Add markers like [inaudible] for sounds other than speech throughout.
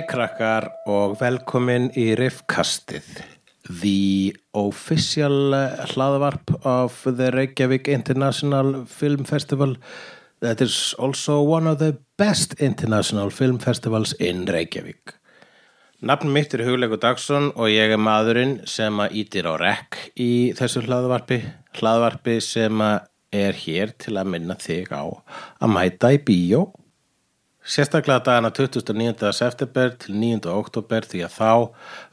Hæ krakkar og velkomin í Riffkastið, the official hlaðvarp of the Reykjavík International Film Festival. That is also one of the best international film festivals in Reykjavík. Nafn mitt er Hugleikur Dagsson og ég er maðurinn sem að ítir á rekk í þessu hlaðvarpi, hlaðvarpi sem að er hér til að minna þig á að mæta í bíó Sérstaklega dagana 29. september til 9. oktober því að þá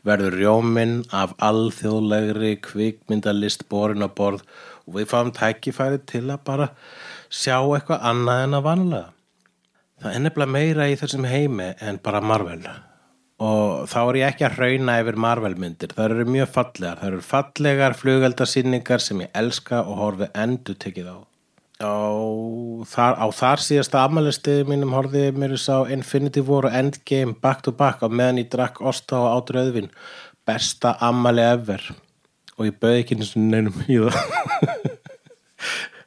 verður rjóminn af alþjóðlegri kvikmyndalist borin á borð og við fáum tækifæri til að bara sjá eitthvað annað en að vanlega. Það er nefnilega meira í þessum heimi en bara Marvel og þá er ég ekki að hrauna yfir Marvel myndir. Það eru mjög fallegar. Það eru fallegar flugeldarsýningar sem ég elska og horfi endur tekið á. Á þar, á þar síðasta amalistiði mínum horfið mér sá Infinity War og Endgame back to back á meðan ég drakk Osta og átur öðvin besta amali ever. Og ég bauði ekki neinum í það. [laughs]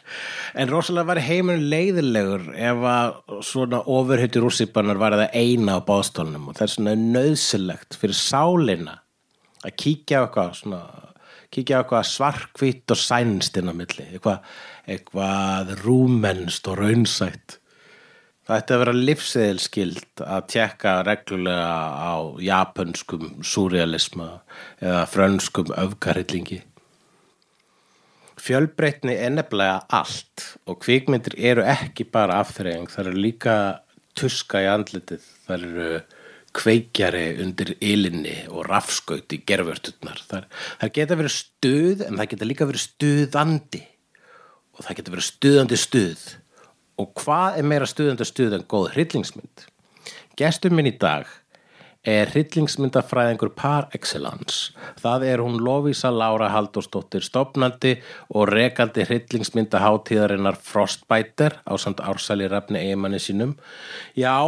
En rosalega var heiminn leiðilegur ef að svona ofurhyttir úrsýpanar var það eina á báðstólnum og það er svona nöðsilegt fyrir sálina að kíkja á eitthvað svona kíkja á eitthvað svarkvitt og sænst inn á milli. Eitthvað, eitthvað rúmenst og raunsætt. Það ætti að vera livseðilskild að tjekka reglulega á japanskum surrealisma eða frönskum öfgarhyllingi fjölbreytni er nefnilega allt og kvikmyndir eru ekki bara afþreying, það eru líka tuska í andlitið, það eru kveikjari undir ylinni og rafskaut í gerfurturnar það, það geta verið stuð en það geta líka verið stuðandi og það geta verið stuðandi stuð. Og hvað er meira stuðandi stuð en góð hryllingsmynd? Gestur minn í dag er hryllingsmyndafræðingur par excellence. Það er hún Lovisa Laura Halldórsdóttir stopnandi og rekandi hryllingsmyndaháttíðarinnar Frostbiter á samt ársæli rafni eigimanni sínum. Já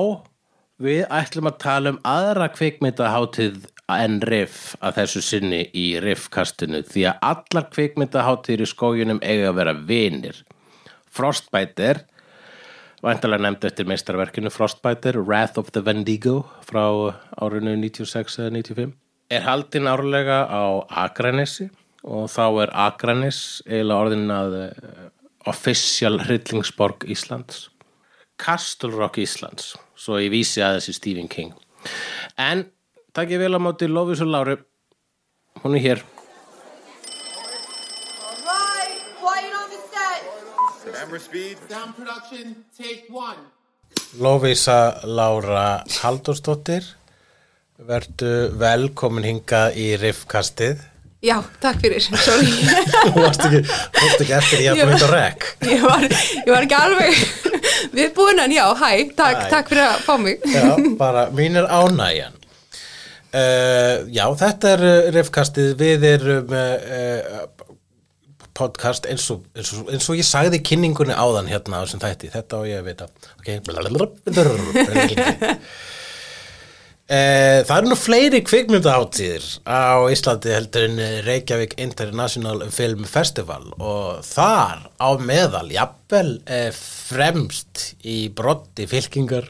Við ætlum að tala um aðra kvikmyndaháttíð en riff að þessu sinni í riffkastinu því að allar kvikmyndaháttíðir í skójunum eiga að vera vinir. Frostbiter, væntalega nefnd eftir meistarverkinu Frostbiter, Wrath of the Wendigo frá árinu 96-95, er haldinn árlega á Akranesi og þá er Akranes eiginlega orðin að official hryllingsborg Íslands. Castle Rock Íslands svo ég vísi að þessi Stephen King en takk ég vel á móti Lofís og Láru hún er hér Alright, quiet on the set. Camera speed. Sound production, take one. Lofísa Lára Halldórsdóttir verðu velkomin hingað í riffkastið Já, takk fyrir, sorry [laughs] þú varst ekki, ekki eftir ég að búin að rekk [laughs] ég var, ég var ekki alveg [laughs] viðbúin en já, hæ, takk, Hæ. takk fyrir að fá mig Já, bara mín er ánægjan uh, Já, þetta er uh, riffkastið, við erum uh, podcast eins og, eins, og, eins og ég sagði kynningunni áðan hérna á þessum þætti, þetta á ég að vita. Ok? Uh, [laughs] það eru nú fleiri kvikmyndaháttíðir á Íslandi heldur en Reykjavík International Film Festival og þar á meðal jafnvel fremst í brotti fylkingar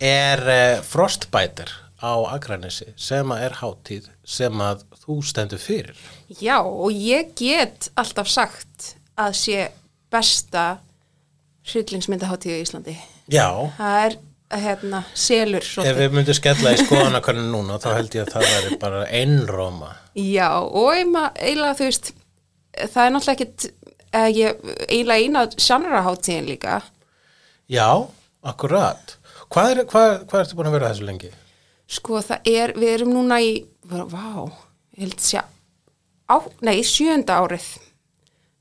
er Frostbiter á Akranesi sem að er háttíð sem að þú stendur fyrir. Já, og ég get alltaf sagt að sé besta hryllingsmyndaháttíð í Íslandi Já, það er, hérna, selur ef svolítið. við myndum skella í skoðanakönnun núna þá held ég að það væri bara einróma. Já, og eiginlega þú veist það er náttúrulega ekkit eh, ég, eiginlega eina sjanraháttíðin líka Já, akkurat. Hvað, er, ertu búin að vera þessu lengi? Sko það er, við erum núna í, vá, ég held að sé, á, nei, sjönda árið,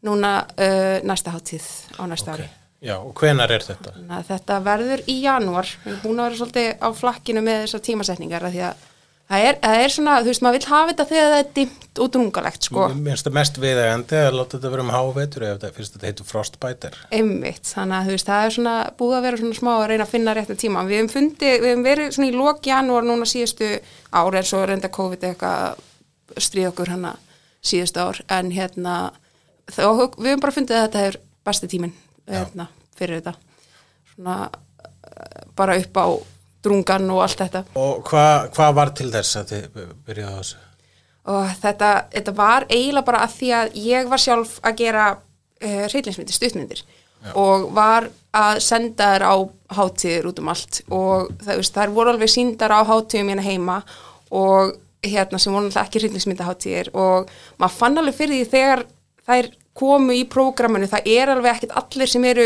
núna uh, næsta hátíð á næsta ári. Já, og hvenar er þetta? Að þetta verður í janúar, erum búin að vera svolítið á flakkinu með þessar tímasetningar af því að það er, það er svona, þú veist, maður vil hafa þetta þegar það er dimmt og drungalegt, sko, Mér finnst það mest viðegandi að láta þetta vera um hávetur þetta finnst þetta heitur Frostbiter. einmitt, þannig að þú veist, það er svona búið að vera svona smá að reyna að finna rétta tíma. Við hefum fundið, við hefum verið svona í lok janúar núna síðustu ár en svo reynda COVID eitthvað stríð okkur hana síðustu ár en hérna þá, við hefum bara fundið að þetta er besti tíminn hérna, fyrir þetta svona eh, bara upp á drungan og allt þetta. Og hvað hva var til þess að þið byrjaði á þessu? þetta, þetta var eiginlega bara að því að ég var sjálf að gera uh, hryllingsmyndir, stuttmyndir. Og var að senda þær á hátíðir út um allt. Og það, veist, þær voru alveg síndar á hátíðum hérna heima og hérna sem voru náttúrulega ekki hryllingsmyndahátíðir. Og maður fann alveg fyrir því þegar þær komu í prógraminu það er alveg ekkit allir sem eru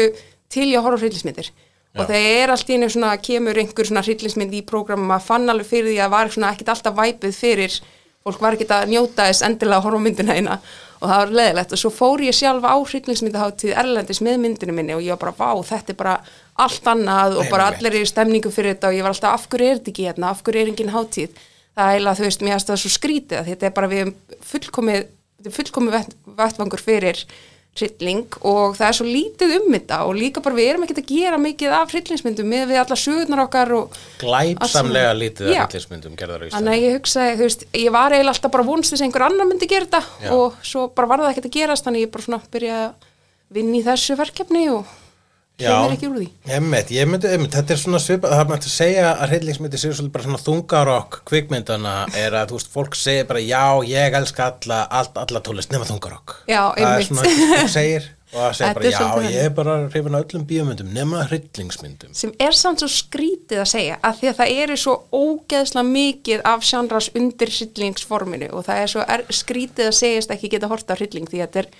til í að horfa á hryllingsmyndir og það er allt í einu svona, kemur einhver svona hryllingsmynd í prógramu, maður fann alveg fyrir því að var svona ekkit alltaf væpið fyrir fólk var ekkit að njóta þess endilega að horfa á myndina eina. Og það var leðilegt og svo fór ég sjálf á hryllingsmyndaháttíð Erlendis með myndinu minni og ég var bara, vá, þetta er bara allt annað og bara allir eru stemningu fyrir þetta. Og ég var alltaf, af hverju er þetta ekki hérna, af hverju er engin hátíð? Það er eiginlega, þú veist, mér finnst það svo skrítið að þetta er bara við fullkomið þetta er fullkomið vett, hrylling og það er svo lítið um þetta og líka bara við erum ekkert að gera mikið af hryllingsmyndum með við alla sögurnar okkar Glæpsamlega lítið af hryllingsmyndum gerðar Þannig Íslandi. að ég hugsaði, þú veist, ég var eiginlega alltaf bara vonst þess að einhver annar myndi gera þetta Já. og svo bara var það ekkert að gerast þannig ég bara svona byrjaði að vinna í þessu verkefni og kemur ekki úr því. Einmitt, ég myndi, einmitt, þetta er svona svipað, það að segja að hryllingsmyndi séu svolítið bara svona þungarokk kvikmyndana er að, þú veist, fólk segir bara já, ég elska alla, all, alla tólest nema þungarokk. Já, Það er einmitt. svona fólk segir og það segir bara já, svolítið ég er bara hrifin á öllum bíómyndum nema hryllingsmyndum. Sem er samt svo skrítið að segja að því að það eru svo ógeðslega mikið af sjánras undir hryllingsforminu og það er svo er skrítið að segjast ekki geta horta hrylling því að þetta er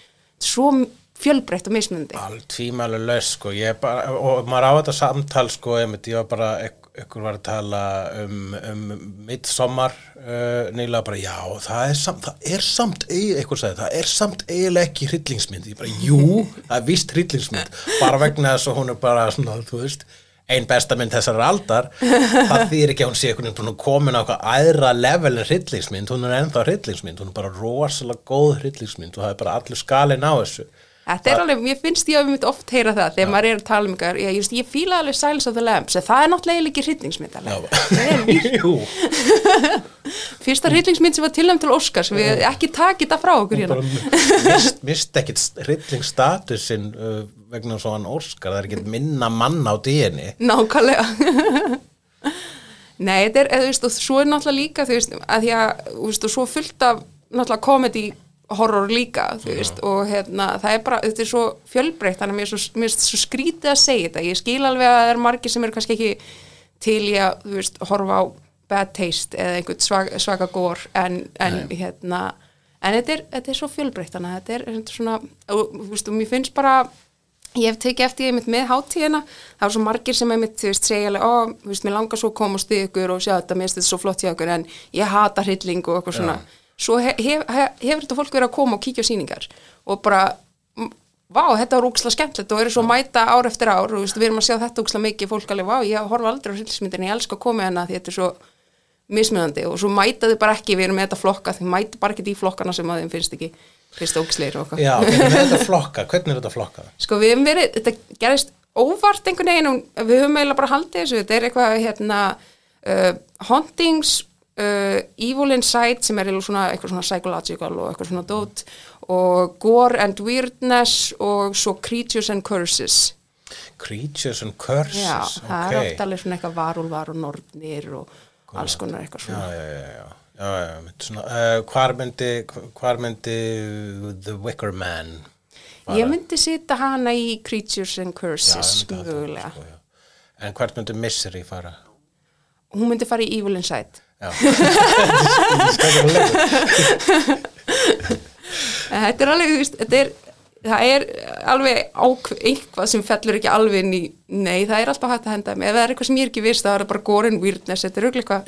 svo fjölbreytt og mismunandi. Allt tvímælu laus, sko, bara, og maður á þetta samtal, sko, einmitt, ég var bara, ykkur var að tala um, um midsommar uh, nýlega bara, já, það er samt, það er samt, einhver sagði, það er samt eiginlega ekki hryllingsmynd, ég bara, jú, það er víst hryllingsmynd, bara vegna þess að hún er bara, svona, þú veist, ein besta mynd þessar aldar, það þýr ekki að hún sé einhvern veginn, komin á eitthvað æðra level hryllingsmynd, hún er ennþá hryllingsmynd, hún er bara rosalega góð hryllingsmynd og það er bara allur skalinn á þessu. Þetta er alveg, mér finnst ég að við myndi oft heyra það þegar maður er að tala um ykkur, ég, just, ég fíla alveg Silence of the Lambs, það er náttúrulega ekki. Það. [laughs] Jú, Fyrsta hryllingsmynd sem var tilnæmt til Oscars, við ekki takið þetta frá okkur hérna. mist, mist ekkit hryllingsstatusinn uh, vegna svo hann Óskar, það er ekkit minna mann á díinni. Nákvæmlega Nei, þetta er, eða, þú veist, og svo er náttúrulega líka, þú veist, að því að, þú veist, og svo fullt af náttúrulega komedi horror líka, þú veist, og hérna, það er bara, þetta er svo fjölbreytt, þannig að mér er svo, skrítið að segja þetta, ég skil alveg að það er margir sem eru kannski ekki til í að, þú veist, horfa á bad taste eða einhvern svaka, svaka gór, en, en hérna, en þetta er, þetta er svo fjölbreytt, þannig að þetta er, þetta er svona, og, þú veist, og mér finnst bara, ég hef tekið eftir ég mitt með hátíðina það var svo margir sem einmitt, þú veist, segja alveg, ó, þú veist, mér langar svo að komast í ykkur og sjá þetta, mér finnst þetta svo flott hjá ykkur en ég hata hrylling og eitthvað svona svo hef, hef, hef, hefur þetta fólk verið að koma og kíkja á sýningar og bara vá, þetta var úksla skemmtilegt og eru svo mæta ár eftir ár og við erum að sjá þetta úksla mikið fólk alveg, vá, ég horfa aldrei á hryllingsmyndin ég elska að koma hérna því þetta er svo mismunandi og svo mæta þau bara ekki, við erum með þetta flokka þau mæta bara ekki í flokkana sem að þeim finnst ekki og eitthvað Já, hvernig er þetta flokka? Hvernig er þetta flokka? Sko við hefum verið, þetta gerist óvart einhvern veginn og við höfum eiginlega bara haldið þessu, þetta er eitthvað hérna uh, hauntings, uh, evil inside sem er svona eitthvað svona psychological og eitthvað svona dót og gore and weirdness og svo creatures and curses. Creatures and curses, Já, það ok. er oft alveg svona eitthvað varúlvar og nornir og alls konar eitthvað svona. já, já, já. já, já svona, uh, hvar myndi, hvar myndi The Wicker Man? Ég myndi sita hana í creatures and curses það, sko, já. En hvert myndi Misery fara? Hún myndi fara í evil inside. [laughs] Þetta er alveg, veist, þetta er, það er alveg ákveð, eitthvað sem fellur ekki alveg inn í, nei, það er alltaf hægt að henda ef það er eitthvað sem ég er ekki vist, það er bara gore and weirdness, þetta er auðvitað eitthvað,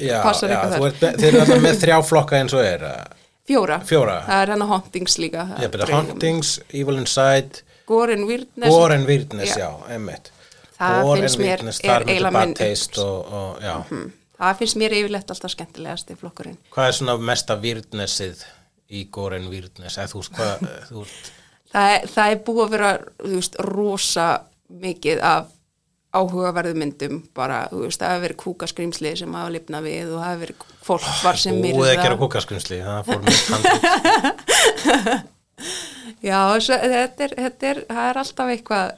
þeir eru alltaf með þrjá flokka eins og er. Fjóra. Fjóra. Það er hennar hauntings líka. það dregur- Hauntings, Evil Inside, Gore and weirdness. Gore and Weirdness, Já. já, einmitt. Það Gore finnst mér er eiginlega minn og, og, já. Hm, Það finnst mér yfirleitt alltaf skemmtilegast í flokkurinn. Hvað er svona mesta Weirdnessið í Weirdness? Eða þú veist hvað, [laughs] þú veist, Það er, það er búið að vera, þú veist, rosa mikið af áhugaverðu myndum bara, þú veist, það hefur verið kúkaskrimsli sem hafa lifnað við og það hefur verið fólk var sem búið að gera kúkaskrimsli, það fór mér. [laughs] Já, þetta, er, þetta er, það er alltaf eitthvað,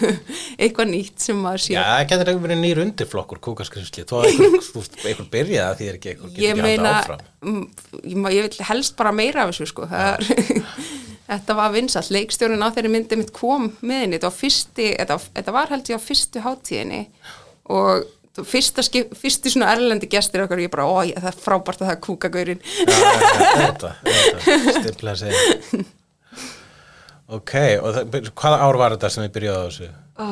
[laughs] eitthvað nýtt sem maður sé. Já, það getur ekki verið nýr undirflokkur kúkaskrinsli, þó að einhver, þú veist, einhver byrjaði að því er ekki einhver getur ekki meina, haldið áfram. ég, vil helst bara meira af þessu, sko. Það er, [laughs] þetta var vinsall. Leikstjórinn á þeirri myndi mitt kom með henni. Þetta var, fyrsti, þetta, þetta var held ég á fyrstu hátíðinni og fyrsta skip, fyrstu svona erlendi gestir okkar og ég bara, ó, það er frábært að það er kúkagaurinn. Já, þetta, þetta, [laughs] stimplega að segja. Ok, og það, hvaða ár var þetta sem þið byrjaði á þessu? Ó,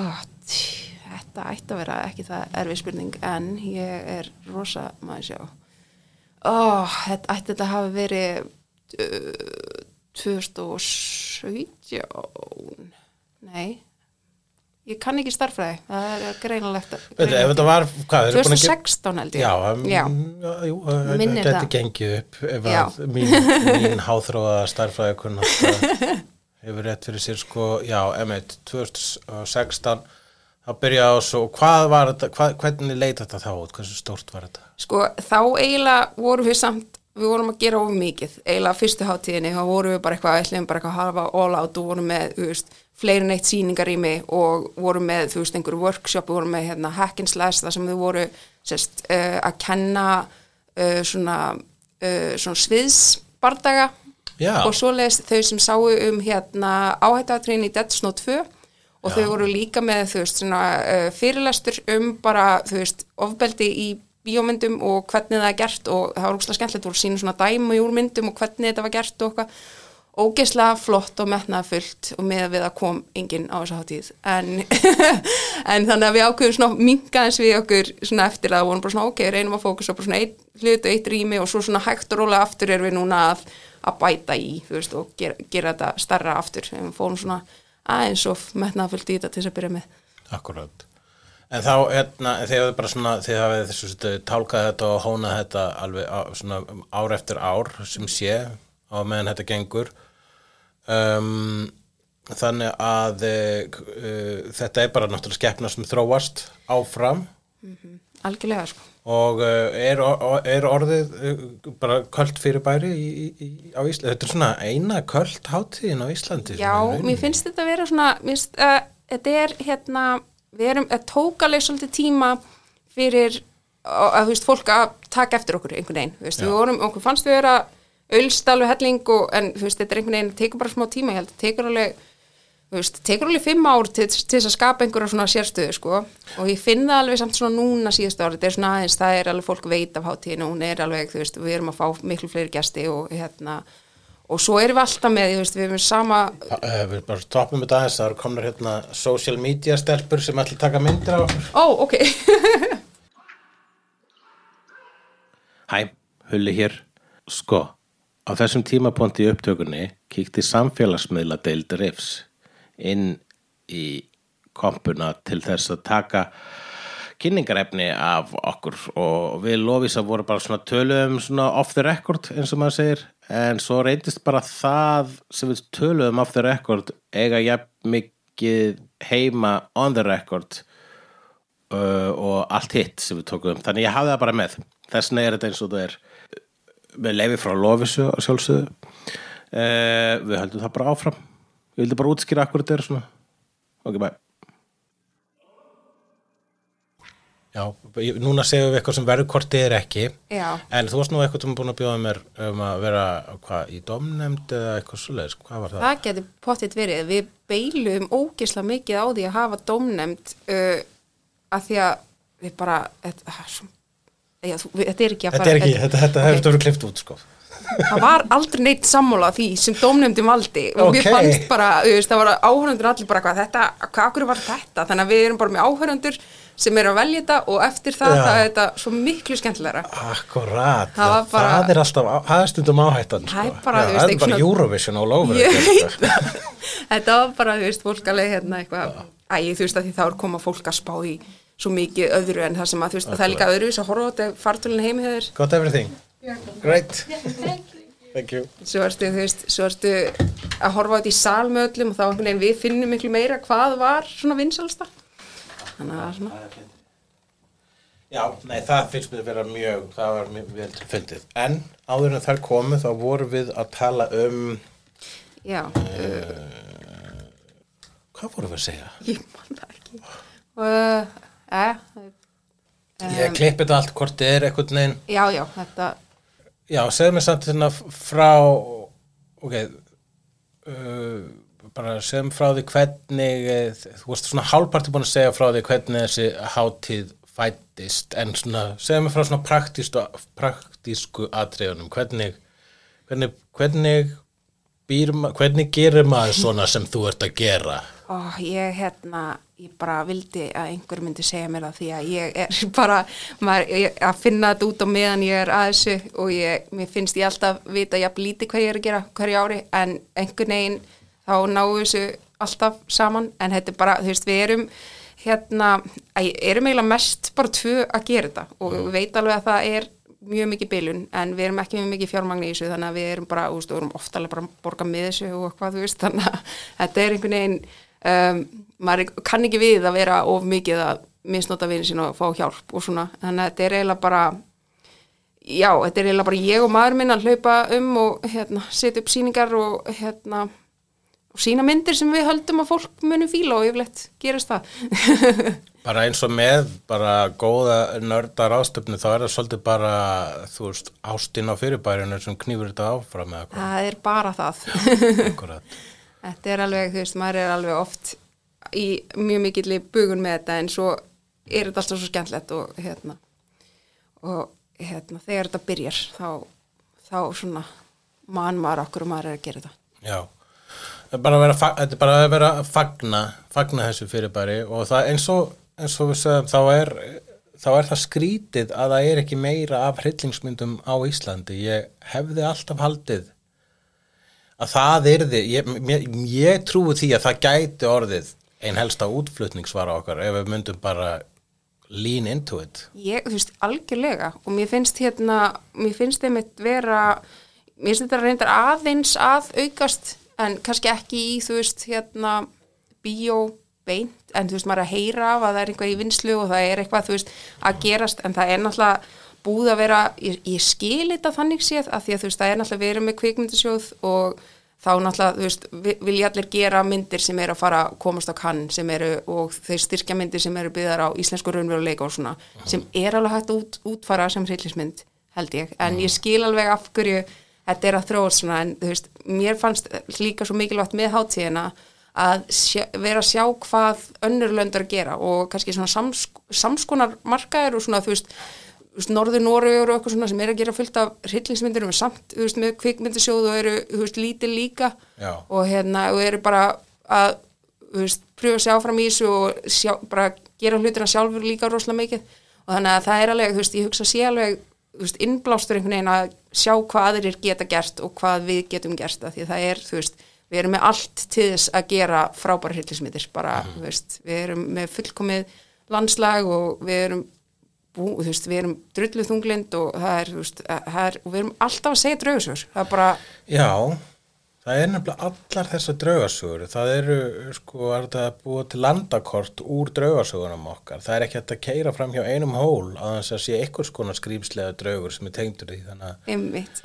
tí, þetta ætti að vera ekki það erfið spurning en ég er rosa maður sjá Ó, þetta ætti þetta hafi verið uh, 2017 Nei Ég kann ekki starffræði, það er greinilegt að- Veitu, ef þetta var, hvað, þeir eru búin að gera- 2016 held ég Já, um, Já. já, jú, það Minnir geti það. gengið upp ef að mín, mín háþróa starfræði kunnátt [laughs] hefur rétt fyrir sér sko, já, emitt, 2016 þá byrjaði á svo, hvað var þetta, hvað, hvernig leit þetta þá út, hversu stórt var þetta? Sko, þá eiginlega vorum við samt, við vorum að gera of mikið, eiginlega fyrstu hátíðinni, þá vorum við bara eitthvað, ætlum bara eitthvað að hafa all out og vorum með, þú veist, fleiri neitt sýningarými og vorum með, þú veist, einhverju workshop, við vorum með hérna hack and slash, það sem við voru, sérst, uh, að kenna uh, svona, uh, svona sviðsbardaga Já. og svoleiðis þau sem sáu um hérna áhættuatriðin í Dead Snow 2 og þau voru líka með þú veist svona uh, fyrirlestur um bara þú veist ofbeldi í bíómyndum og hvernig það er gert og það var ógæslega skemmtilegt, voru sínu svona dæmi úr myndum og hvernig þetta var gert og eitthvað. Ógeðslega flott og metnaðfullt og með við að kom enginn á þessa hátíð. En, [laughs] en þannig að við ákveðum svona mingaðins við okkur svona eftir að vorum bara svona ok, reynum að fókusa bara svona eitt hlut og eitt rými og svo svona hægt og rólega aftur erum við núna að, að bæta í veist og gera, gera þetta starra aftur. En við fórum svona aðeins of metnaðfullt í þetta til þess að byrja með. Akkurát. En þá, hérna, þið hafið bara svona, þið hafið þessu tálkað þetta og hónað þetta alveg á, svona ár eftir ár sem sé á meðan þetta gengur. Um, þannig að uh, þetta er bara náttúrulega skeppna sem þróast áfram. Algjörlega sko og uh, er, er orðið uh, bara köld fyrirbæri í, í, í, á Íslandi. Þetta er svona eina köld hátíðin á Íslandi. Já, mér finnst þetta að vera svona, finnst, uh, þetta er hérna, við erum, það tók alveg svolítið tíma fyrir að, að, þú veist, fólk að taka eftir okkur einhvern veginn, veist, við vorum, okkur fannst við vera ölst alveg helling og, en þú veist, þetta er einhvern veginn, tekur bara smá tíma, ég held, tekur alveg, þú veist, tekur alveg fimm ár til, til þess að skapa einhverja svona sérstöðu, sko, og ég finn það alveg samt svona núna síðustu árið, þetta er svona aðeins, það er alveg fólk veit af hátíðinu, hún er alveg, þú veist, við erum að fá miklu fleiri gesti og hérna, og svo erum við alltaf með, þú veist, við erum sama Uh, við bara stoppum þetta aðeins, það eru komnar hérna social media stelpur sem ætla að taka myndir á okkur. Ó, ok. [laughs] Hæ, Hulli hér. Sko, á þessum tímaponti í upptökunni kíkti samfélagsmiðla inn í kompuna til þess að taka kynningarefni af okkur. Og við Lofísa voru bara svona töluðum svona off the record eins og maður segir. En svo reyndist bara það sem við töluðum off the record eiga jafn mikið heima on the record uh, og allt hitt sem við tókum þannig ég hafði það bara með. Þess vegna er þetta eins og það er. Með leifi frá Lofísu á sjálfsögðu. Uh, við höldum það bara áfram við vildum bara útskýra akkur þetta er svona ok, bye Já, ég- núna segjum við eitthvað sem þið er ekki Já. en þú varst nú eitthvað sem búin að bjóða mér um að vera hvað, í domnemnd eða eitthvað svoleiðis, hvað var það? Það getur pottitt verið. Við beilum ógisla mikið á því að hafa dómnefnd uh, að því að við bara, þetta, er við, þetta er ekki að Þetta er ekki, þetta, þetta hefur okay. verið klift út sko Það var aldrei neitt sammála því sem dómnefndin valdi og Ok. mér fannst bara, veist, það var áhörundur allir bara hvað þetta, hvað var þetta þannig að við erum bara með áhörundur sem eru að velja þetta og eftir það, það er þetta svo miklu skemmtilegra. Akkurat, Það bara- það er alltaf, það er stundum áhættan sko. Það er bara, Já, það er bara Eurovision all over sko. Þetta var bara, þú veist, fólk alveg hérna eitthvað, æ, þú veist að því þá er koma fólk að spá í svo mikið öðru en það sem að, þú veist, að það er líka öðru að horfa á þetta fartölun heimi þeir, Got everything? Great. Thank you. Svo ertu, þú veist, svo ertu að horfa þetta í sal með öllum og þá einhvern veginn við finnum miklu meira hvað var svona vinsalsta. Þannig að það er svona, Já, nei, það finnst mér að vera mjög, það var mjög vel til fundið. En áður en þær komu þá vorum við að tala um, já, uh, Hvað vorum við að segja? ég man það ekki. Uh, eh, Ég klippi þetta allt hvort þið er eitthvað neginn já, já, þetta Já, segðu mér samt hérna frá ok uh, bara segðu mér frá því hvernig eh, þú varst svona hálfparti búin að segja frá því hvernig þessi hátíð fættist en svona segðu mér frá svona praktísku, praktísku atriðunum. Hvernig hvernig, hvernig býr hvernig gerir maður svona sem þú ert að gera? Ó, ég hérna, ég bara vildi að einhver myndi segja mér það því að ég er [laughs] bara maður, ég, að finna þetta út á meðan ég er að þessu og ég, mér finnst ég alltaf vita jafn lítið hvað ég er að gera hverju ári en einhvern veginn þá náu þessu alltaf saman en þetta er bara, þú veist, við erum hérna, að, erum eiginlega mest bara tvö að gera þetta og við veit alveg að það er mjög mikið bilun en við erum ekki með mikið fjármagn í þessu þannig að við erum bara, þú veist, við erum ofta alveg bara að borga með þessu og eitthvað, þú veist, þannig að [laughs] þetta er einhvern veginn um, maður kann ekki við að vera of mikið að misnota vinni sín og fá hjálp og svona, þannig að þetta er eiginlega bara já, þetta er eiginlega bara ég og maður minn að hlaupa um og hérna, setja upp sýningar og hérna og sína myndir sem við höldum að fólk muni fíla og yfirleitt gerist það. [laughs] Bara eins og með bara góða nördar ástöfnu þá er það svolítið bara þú veist, ástin á fyrirbærinu sem knýfur þetta áfram með það er bara það. Akkurat [laughs] Þetta er alveg, þú veist, maður er alveg oft í mjög mikill bugun með þetta en svo er þetta alltaf svo skemmtilegt og hérna og hérna, þegar þetta byrjar þá, þá svona mann maður okkur og maður er að gera þetta. Já, þetta er bara að vera að fagna, fagna þessu fyrirbæri og það eins og, eins og við sögum, þá er, þá er það skrítið að það er ekki meira af hryllingsmyndum á Íslandi. Ég hefði alltaf haldið að það yrði, ég, ég, ég trúi því að það gæti orðið ein helsta útflutningsvara okkar ef við myndum bara lean into it. Ég, þú veist, algjörlega. Og mér finnst hérna, mér finnst þeim eitt vera, mér finnst þetta reyndar aðeins að aukast en kannski ekki í, þú veist, hérna bíó beint, en þú veist, maður er að heyra af að það er eitthvað í vinslu og það er eitthvað, þú veist, að gerast, en það er náttúrulega búið að vera, ég, ég skil þetta þannig séð, að því að þú veist, það er náttúrulega verið með kvikmyndasjóð og þá náttúrulega, þú veist, vi- vilja allir gera myndir sem eru að fara komast á kann sem eru, og þeir styrkja myndir sem eru byggðar á íslensku raunveruleika og svona sem er alveg hægt út, útfara sem hryllismynd, held ég, en ég skil alveg af hverju þetta er að þróast svona, en þú veist, mér fannst líka svo mikilvægt með hátíðina að sjá, vera að sjá hvað önnur löndar gera og kannski svona sams, samskonar markaður og svona, þú veist, Norður Noregur og eitthvað svona sem er að gera fullt af hryllingsmyndir og samt, veist, með kvikmyndasjóð og eru, veist, lítil líka. Já. og hérna, og eru bara að, veist, pröfa að sjá fram í þessu og sjá, bara gera hlutina sjálfur líka rosalega mikið. Og þannig að það er alveg, ég hugsa sé alveg innblástur einhvern veginn að sjá hvað aðrir geta gert og hvað við getum gert því að það er, þú veist, við erum með allt til þess að gera frábæra hryllismyndir bara, þú veist, við erum með fullkomið landslag og við erum bú, þú veist, við erum drullu þunglind og það er, þú veist, að- það er, og við erum alltaf að segja draugasögur, það er bara Já, það er nefnilega allar þessar draugasögur. Það eru, sko, er þetta búa til landakort úr draugasögunum okkar. Það er ekki hægt að keira fram hjá einum hól að þess að sé einhvers konar skrýmslega draugur sem er tengdur í þannig að einmitt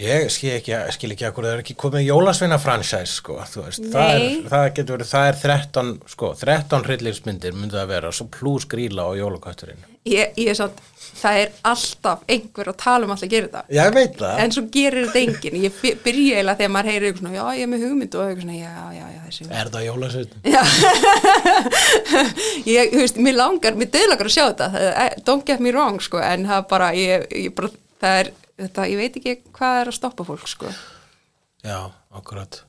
ég skil ekki, skil ekki að það er ekki komið jólasveina franchise, sko. Það er, það getur verið, það er 13, sko, 13 hryllingsmyndir myndi það vera, svo plús gríla og jólakötturinn. ég, ég er satt, það er alltaf einhver að tala um alltaf að gera þetta Já, ég veit það. en svo gerir þetta enginn ég by- byrja eiginlega þegar maður heyrir eitthvað svona, já ég er með hugmynd og eitthvað svona, já, já, já, þessi Er það jólasvein? [laughs] ég, þú veist, mér langar, mér döðlangar að sjá þetta er- don't get me wrong, sko en það bara, ég, ég bara, það er þetta, ég veit ekki hvað er að stoppa fólk, sko Já, akkurat.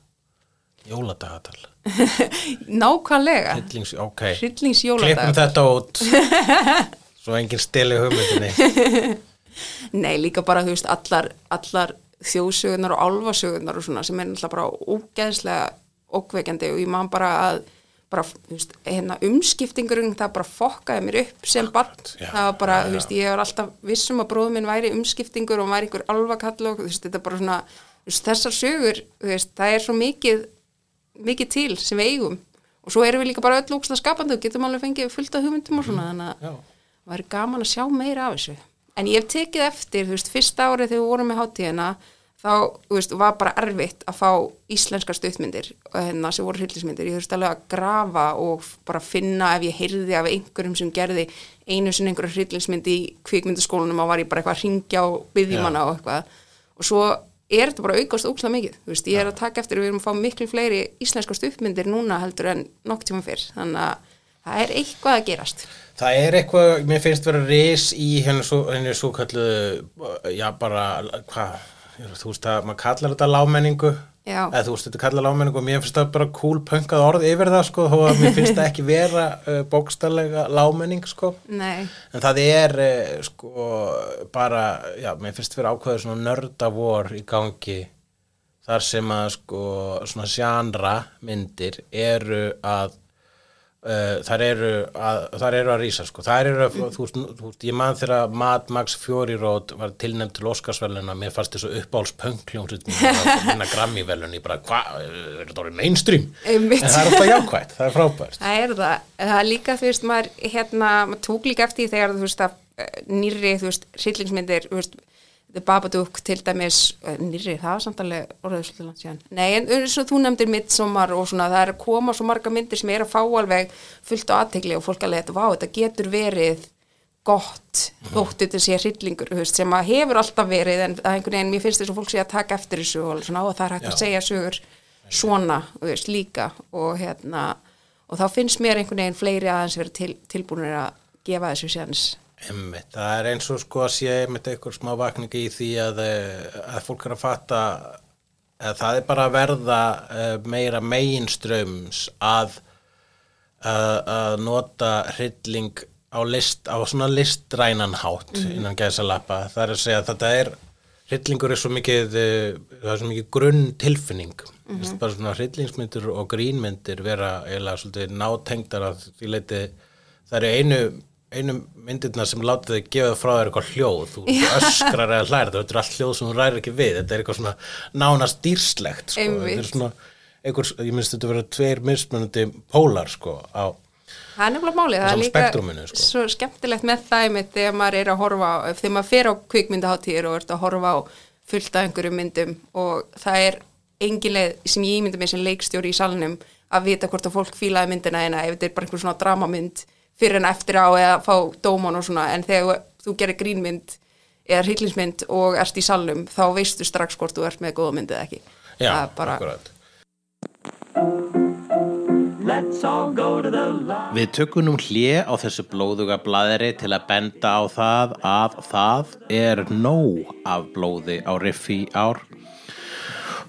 Jóladagatal. [laughs] nákvæmlega Hryllings, ok. Klippum hryllingsjóladag þetta út [laughs] Svo enginn steli hugmyndinni [laughs] Nei, líka bara, þú veist, allar, allar þjóðsögunar og álfasögunar og svona sem er náttúrulega bara ógeðslega ókveikjandi og ég man bara að bara, þú veist, hérna umskiptingurinn það bara fokkaði mér upp sem barn. Já, það var bara, já, þú veist, ég var alltaf vissum að bróðum minn væri umskiptingur og væri einhver alvakall og þú veist, þetta er bara svona veist, þessar sögur, þú veist, það er svo mikið mikið til sem við eigum. Og svo erum við líka bara öll ógstlega skapandi og getum alveg fengið fullt af hugmyndum og svona þannig að það væri gaman að sjá meira af þessu. En ég hef tekið eftir, þú veist, fyrsta árið þegar við vorum með hátíðina þá, þú veist, var bara erfitt að fá íslenskar stuttmyndir hérna, sem voru hryllismyndir, ég þurfti alveg að grafa og bara finna ef ég heyrði af einhverjum sem gerði einu sinni einhverju hryllismynd í kvikmyndaskólanum og var ég bara eitthvað að ringja og byggja manna og eitthvað. Og svo er þetta bara aukast ókslega mikið, þú veist, ég er að taka eftir við erum að fá miklu fleiri íslenskar stuttmyndir núna heldur en nokk tíma fyrr, þannig að það er eitthvað að gerast. Það er eitthvað, mér finnst vera ris í henni svo, henni svo kallu, já bara, hvað, þú veist að maður kallar þetta lámenningu, Já. eða þú veist þetta kallar lámenningu og mér finnst það bara cool punkað orð yfir það sko, þó að mér [laughs] finnst það ekki vera uh, bókstallega lámenning sko. Nei, En það er uh, sko bara, já, mér finnst vera ákveður svona nördavor í gangi þar sem að sko svona sjánra myndir eru að uh, þar eru að, þar eru að rísa sko, þar eru að, þú veist, ég man þegar Mad Max Fury Road var tilnæmt til Óskarsveluna, mér fannst þessu uppáhalds pönkljónsut minna Grammy-velun, ég bara, hvað, er þetta orðið mainstream? Einmitt. En það er alltaf jákvætt, það er frábært. Það er það, það er líka, þú veist, maður, hérna, maður tók líka eftir þegar, þú veist, að eh, nýrri, þú veist, hryllingsmyndir, þú veist, The Babadook til dæmis, eh, nýrri, það var samt alveg orðið svolítið langt síðan. Nei, en eins og þú nefndir Midsommar og svona, það er að koma svo marga myndir sem er að fá alveg fullt á aðtegli og fólk alveg, þetta, vá, þetta getur verið gott, þótt þetta sé hryllingur, sem að hefur alltaf verið, en það er einhvern veginn, mér finnst þess að fólk sé að taka eftir þessu og svona, það er hægt að segja sögur svona, veist, líka. Og hérna, og þá finnst mér einhvern veginn fleiri aðeins verið til, tilbúinir að gefa þessu séðans Einmitt, það er eins og sko að sé einmitt eitthvað smá vakningi í því að, eh, að fólk er að fatta að það er bara að verða eh, meira meginströms að, að, að nota hrylling á, list, á svona listrænan hátt innan gæsa lappa. Það er að segja að þetta er hryllingur er svo mikið eh, er svo mikið grunn tilfinning mm -hmm. bara svona hryllingsmyndir og grínmyndir vera eiginlega svolítið nátengdar að því leiti það eru einu einu myndirna sem láta þig gefa frá þér eitthvað hljóð, þú öskrar eða hlæri, þetta er allt hljóð sem þú rærir ekki við þetta er eitthvað svona nánast dýrslegt sko. þetta er svona einhver, ég minnst þetta vera tveir mismunandi pólar sko á Það er nefnilega málið, það er líka sko. svo skemmtilegt með það einmitt þegar maður er að horfa þegar maður fer á kvikmyndaháttíðir og ert að horfa á fullt af einhverjum myndum og það er engin leið sem ég ímynda mér sem leikstjóri í salnum að vita hvort að fólk fílaði myndina eina ef þetta er bara einhver svona dramamynd fyrir en eftir á eða fá dóman og svona en þegar þú gerir grínmynd eða hryllingsmynd og ert í salnum þá veistu strax hvort þú ert með góða mynd eða ekki. Já, bara, akkurat. Let's all go to the light. Við tökunum hlje á þessu blóðuga blaðri til að benda á það að það er nóg af blóði á riffi ár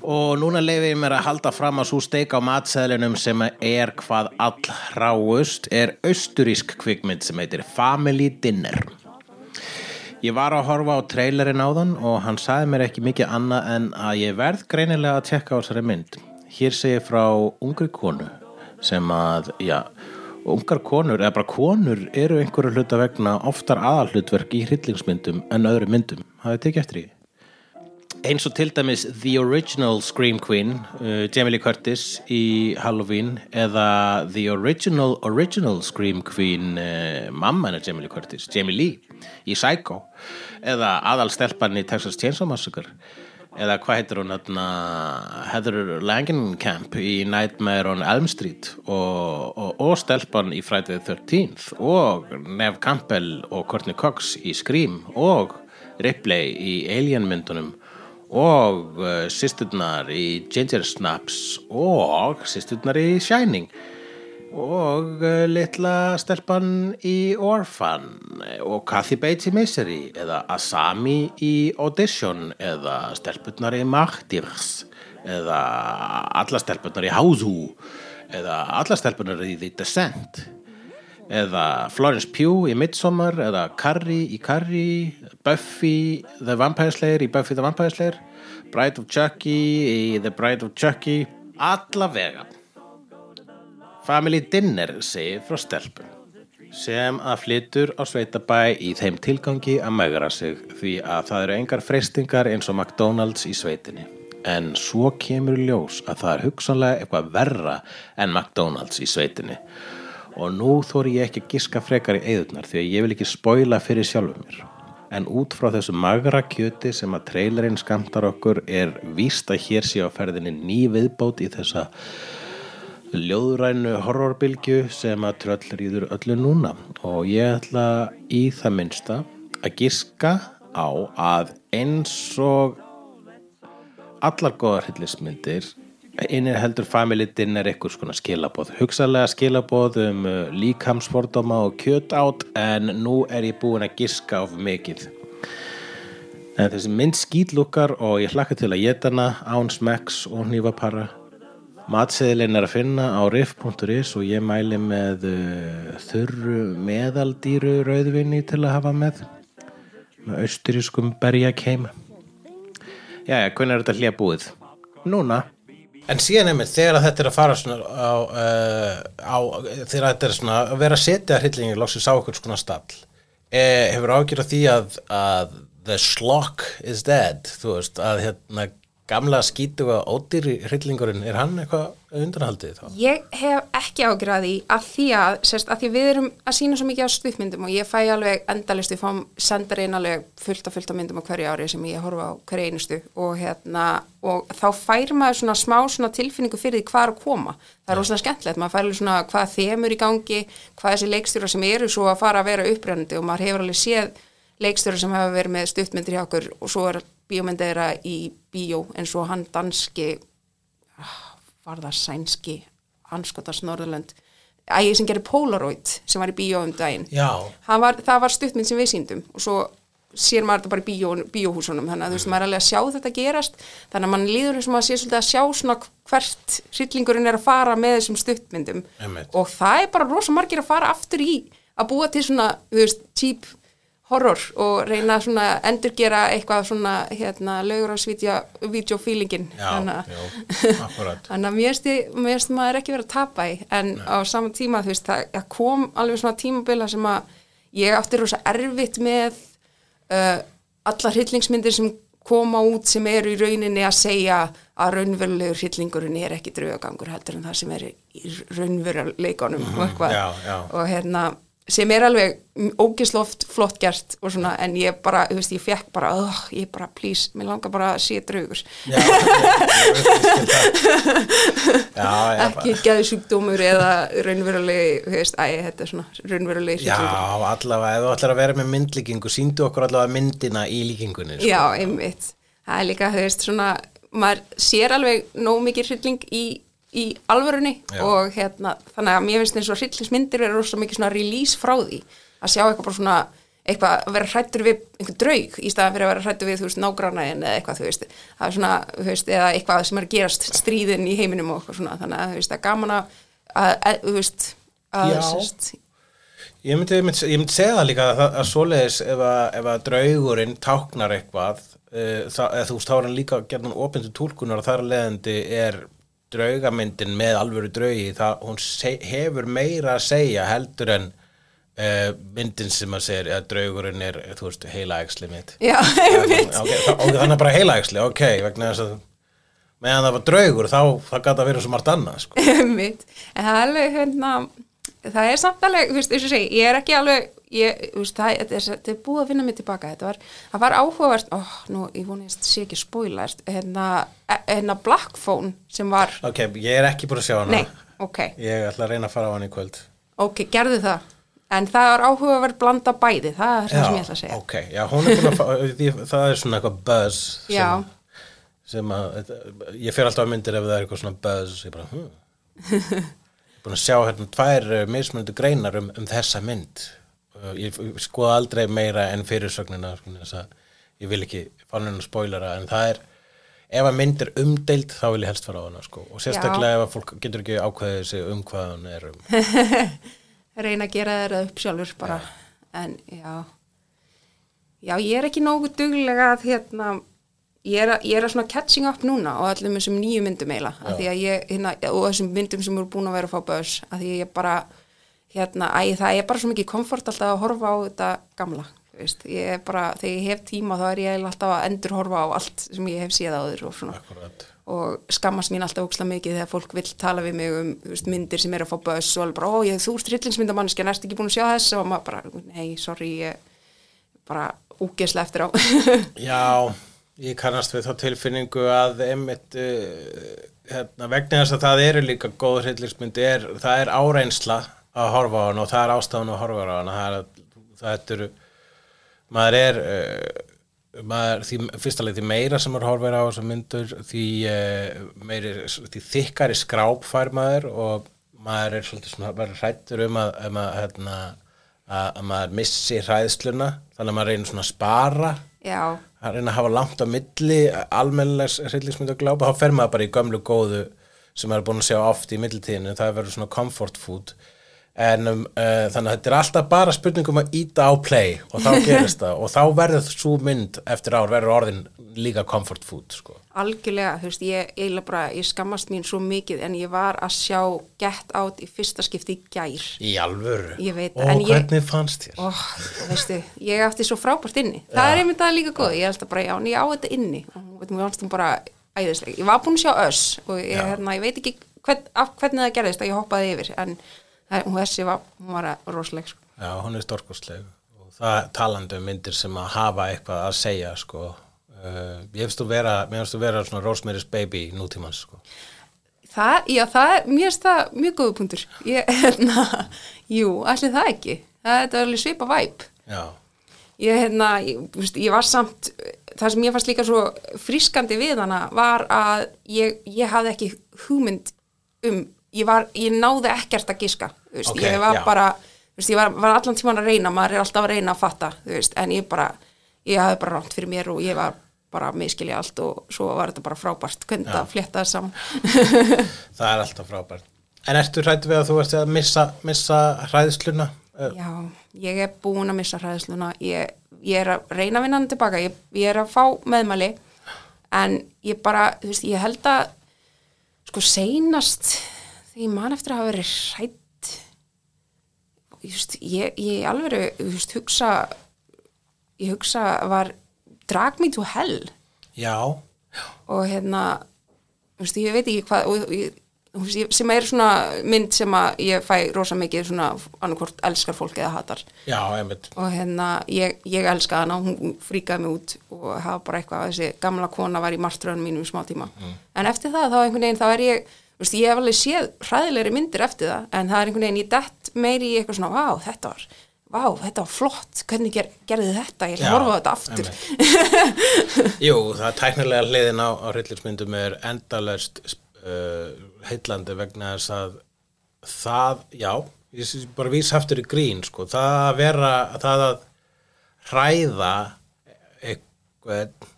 og núna leifi ég mér að halda fram að svo steik á matseðlinum sem er hvað allráust er austurísk kvikmynd sem heitir Family Dinner Ég var að horfa á trailerinn áðan og hann sagði mér ekki mikið annað en að ég verð greinilega að tekka á þessari mynd. Hér segir frá ungri konu sem að, já, ungar konur, eða bara konur eru einhverju hluta vegna oftar aðalhlutverk í hryllingsmyndum en öðru myndum. Hafið tekið eftir í? Eins og til dæmis The Original Scream Queen, uh, Jamie Lee Curtis í Halloween eða The Original Original Scream Queen, uh, mamma hennar Jamie Lee Curtis, Jamie Lee í Psycho eða aðalstelpan í Texas Chainsaw Massacre eða hvað heitir hún þarna Heather Langenkamp í Nightmare on Elm Street og, og, og stelpan í Friday the 13th og Nev Campbell og Courtney Cox í Scream og Ripley í Alien myndunum og uh, sýsturnar í Ginger Snaps og sýsturnar í Shining. Og uh, litla stelpan í Orphan. Og Kathy Bates í Misery eða Asami í Audition eða stelpunnar í Martyrs eða alla stelpunnar í Hausu eða alla stelpunnar í The Descent eða Florence Pugh í Midsommar eða Carrie í Carrie Buffy the Vampire Slayer í Buffy the Vampire Slayer Bride of Chucky í The Bride of Chucky. Alla vega. Family Dinner segir frá stelpu sem að flytur á sveitabæ í þeim tilgangi að megra sig því að það eru engar freystingar eins og McDonalds í sveitinni. En svo kemur ljós að það er hugsanlega eitthvað verra en McDonalds í sveitinni og nú þóri ég ekki að giska frekar í eðurnar því að ég vil ekki spoila fyrir sjálfum mér. En út frá þessu magra kjöti sem að trailerinn skamtar okkur er víst að hér sé á ferðinni ný viðbót í þessa ljóðrænu horrorbylgju sem að tröll rýður öllu núna. Og ég ætla í það minnsta að giska á að eins og allar góðar innir heldur family dinner eitthvað svona skilabóð hugsalega skilabóð um uh, líkamsfordóma og kjöt átt en nú er ég búin að giska of mikið. En þessi mynd skýtlúkar og ég hlakka til að geta hana án smekks og hnífapara matseðilinn er að finna á riff.is og ég mæli með uh, þurru meðaldýru rauðvinni til að hafa með. Með austurískum berjakeim Jæja, hvernig er þetta hlýja búið? Núna En síðan einmitt, þegar þetta er að fara á, uh, á þegar þetta er svona að vera að setja hryllingi loksins á okkur svona stall eh, hefur ágjör af því að, að the schlock is dead þú veist, að hérna gamla skítuga ódýri hryllingurinn er hann eitthvað undanhaldið þá? Ég hef ekki ágjörði að því að, sérst, að því við erum að sína svo mikið á stuðmyndum og ég fæ alveg endalist, ég fá sendar inn alveg fullt af fullt af myndum á hverju ári sem ég horfa á hverju einustu og hérna og þá fær maður svona smá svona tilfinningu fyrir því hvað er að koma. Það er rosalega skemmtilegt, maður fær alveg svona hvað þemur í gangi, hvað þessi leikstjóra sem eru svo að fara að vera upprennandi og maður hefur alveg séð leikstjóra sem hafa verið með stuttmyndir hjá okkur og svo er bíómyndeira í bíó eins og hann danski ah, var það sænski anskotas Norðurlönd ægir sem gerir Polaroid sem var í bíó um daginn. Var, það var stuttmynd sem við síndum og svo sér maður þetta bara í bíó, bíóhúsunum þannig að þú veist maður er alveg að sjá þetta gerast þannig að mann líður eins og maður sé svolítið að sjá svona hvert hryllingurinn er að fara með þessum stuttmyndum. Einmitt. og það er bara rosa margir að fara aftur í að búa til svona, þú veist, cheap horror og reyna svona að endurgera eitthvað svona hérna lögur á svítjó feelingin Já, [laughs] þannig að mér finnst maður ekki verið að tapa í en á sama tíma þú veist það kom alveg svona tímabila sem að ég átti rosa erfitt með uh, allar hryllingsmyndir sem koma út sem eru í rauninni að segja að raunverulegur hryllingurinn er ekki draugagangur heldur en það sem er í raunveruleikunum og eitthvað. já, já. og hérna sem er alveg ógisloft flott gert og svona en ég bara, þú veist, ég fekk bara oh, ég bara, please, mér langar bara að sé draugur Já. [laughs] Já, ekki geði sjúkdómur eða raunverulegi, þú veist, æ, þetta er svona raunverulegi Já, allavega, ef þú ætlar að vera með myndlíkingu, síndu okkur allavega myndina í líkingunni. sko. Já, einmitt. Það er líka, þú veist, svona, maður sér alveg nóg mikið hrylling í, í alvörunni Já. og hérna, þannig að mér finnst eins og hryllingsmyndir eru rosa mikið svona release frá því að sjá eitthvað bara svona eitthvað að vera hrættur við einhvern draug í staðan fyrir að vera hrættur við, þú veist, nágrannaðin eða eitthvað, þú veist, það er svona, þú veist, eða eitthvað sem er að gerast stríðin í heiminum og svona, þannig að, þú veist, það er gaman að, að, að þú veist, að, Já. sérst, Ég myndi, ég, myndi, ég myndi segja það líka að, að svoleiðis ef að, ef að draugurinn táknar eitthvað uh, það, eða þú veist, þá er hann líka gerðan opindu túlkunar og þar að leiðandi er draugamyndin með alvöru draugi það, hún hefur meira að segja heldur en uh, myndin sem að segja að draugurinn er, þú veist, heila æxli mitt. Já, [laughs] einmitt, okay, það, ok, þannig bara heila æxli, ok vegna þess að meðan það var draugur þá það gæti að vera svo margt annað sko. [laughs] einmitt, en það er alveg, hérna, það er samt alveg, þú veist, ég er ekki alveg, ég, veist, það, þetta er, er búið að vinna mig tilbaka, þetta var, var áhugavert, ó, nú, ég vonist, sé ekki spóilast, hérna, e- hérna Black Phone sem var, ok, ég er ekki búin að sjá hana. Nei, ok, ég ætla að reyna að fara á hann í kvöld. Ok, gerðu það, en það var áhugavert blanda bæði, það er það sem ég ætla að segja. ok, já, er að [laughs] það er svona eitthvað buzz Já. sem, sem að ég fer alltaf að myndir ef það er eitthvað svona buzz. Ég bara, hm ég er búin að sjá hérna tvær mismunandi greinar um, um þessa mynd ég ég skoða aldrei meira en fyrirsögnina sko, að ég vil ekki fann hennar spoilera en það er ef að mynd er umdeild þá vil ég helst fara á hana sko. og sérstaklega ef að fólk getur ekki ákveðið sig um hvað hann er um. [laughs] Reyna að gera þeirra upp sjálfur bara, en já. Já, ég er ekki nógu duglega að hérna ég er, að, ég er að svona catching up núna og allum þessum nýju myndum eiginlega af því að ég, hérna, og þessum myndum sem eru búin að vera að fá buzz, að því ég bara hérna, æ, það er bara svo mikið komfort alltaf að horfa á þetta gamla veist, ég er bara, þegar ég hef tíma þá er ég alltaf að endur horfa á allt sem ég hef séð áður og svona. Akkurat. og skammast mín alltaf óksla mikið þegar fólk vill tala við mig um veist, myndir sem eru að fá buzz og alveg bara, ó, ég, þú ert hryllingsmyndamanniski, næst ekki búin að sjá þess? Og maður bara, nei, sorry, ég bara úgesla eftir á. [laughs] Já, ég kannast við þá tilfinningu að einmitt uh, hérna, vegna þess að það eru líka góð hryllingsmynd, er, það er áreynsla að horfa á hana og það er ástafan að horfa á hana. Það er, það er maður er uh, maður, því, fyrsta leið því meira sem maður horfir á þessar myndur því, uh, meiri, því þykkari skráp fær maður og maður er svolítið svona verður hrættur um að, um að, hérna, að, að maður missi hræðsluna. Þannig að maður reynir svona að spara. Já, að reyna að hafa langt á milli almennilegs hryllingsmynd að glápa þá fer maður bara í gömlu góðu sem maður er búin að sjá oft í millitíðinu það verður svona comfort food en um, uh, þannig að þetta er alltaf bara spurningum að íta á play og þá [laughs] gerist það. Og þá verður svo mynd eftir ár verður orðin líka comfort food sko. algjörlega, þú veist, ég, ég, bara, ég skammast mín svo mikið en ég var að sjá Get Out í fyrsta skipti í gær. Í alvöru? Ég veit, og en ég- hvernig fannst þér? og veistu, ég átti svo frábært inni. Það er einmitt það líka góð, ég held að bara já, en ég á þetta inni. Og veit, mér fannst hún bara æðisleg, ég var búin að sjá öss og hérna, ég veit ekki hvern, hvernig það gerðist að ég hoppaði yfir en það- hún þessi var, hún var rosaleg sko. Já, hún er storkostleg og það talandi um myndir sem að hafa eitthvað að segja sko. uh, ég finnst þú vera, mér finnst þú vera svona Rosemary's Baby nútímans sko. það, já, það er mjög, það, mjög góðu punktur ég, [laughs] hérna, jú, allir það ekki það þetta er alveg svipa væp Já, ég, hérna, ég, veist, ég var samt það sem ég fannst líka svo frískandi við hana var að ég, ég hafði ekki hugmynd um ég, var, ég náði ekkert að giska þú veist, Ok, ég var já. bara veist, ég var, var allan tíman að reyna, maður er alltaf að reyna að fatta veist, en ég bara ég hafði bara rátt fyrir mér og ég var bara að miskilja allt og svo var þetta bara frábært hvernig það fléttaði saman [laughs] það er alltaf frábært En ertu hrættu við að þú ert að missa, missa hræðsluna? Uh, Já, ég er búin að missa hræðsluna ég, ég er að reyna að vinna hann tilbaka ég, ég er að fá meðmæli en ég bara, þú veist, ég held að sko seinast þegar ég man eftir að hafa verið hrætt veist, ég, ég alveg, veist, hugsa ég hugsa var Drag Me to Hell. Já, og hérna veist, ég veit ekki hvað og, ég, sem er svona mynd sem að ég fæ rosa mikið svona annarkvort elskar fólk eða hatar. Já, og hérna ég, ég elska hana, hún fríkaði mig út og hafa bara eitthvað, þessi gamla kona var í martröðunum mínum í smá tíma. En eftir það þá einhvern veginn þá er ég veist, ég hef alveg séð hræðilegri myndir eftir það en það er einhvern veginn, ég dett meiri í eitthvað svona, vá, þetta var vá, þetta var flott, hvernig ger, gerði þetta? Ég ætla að horfa á þetta aftur. Jú, það er tæknilega hliðin á, á hryllingsmyndum er endalest uh, heillandi vegna þess að það, já, ég sé bara vísa aftur í grín, sko, það að vera, það að hræða eitthvað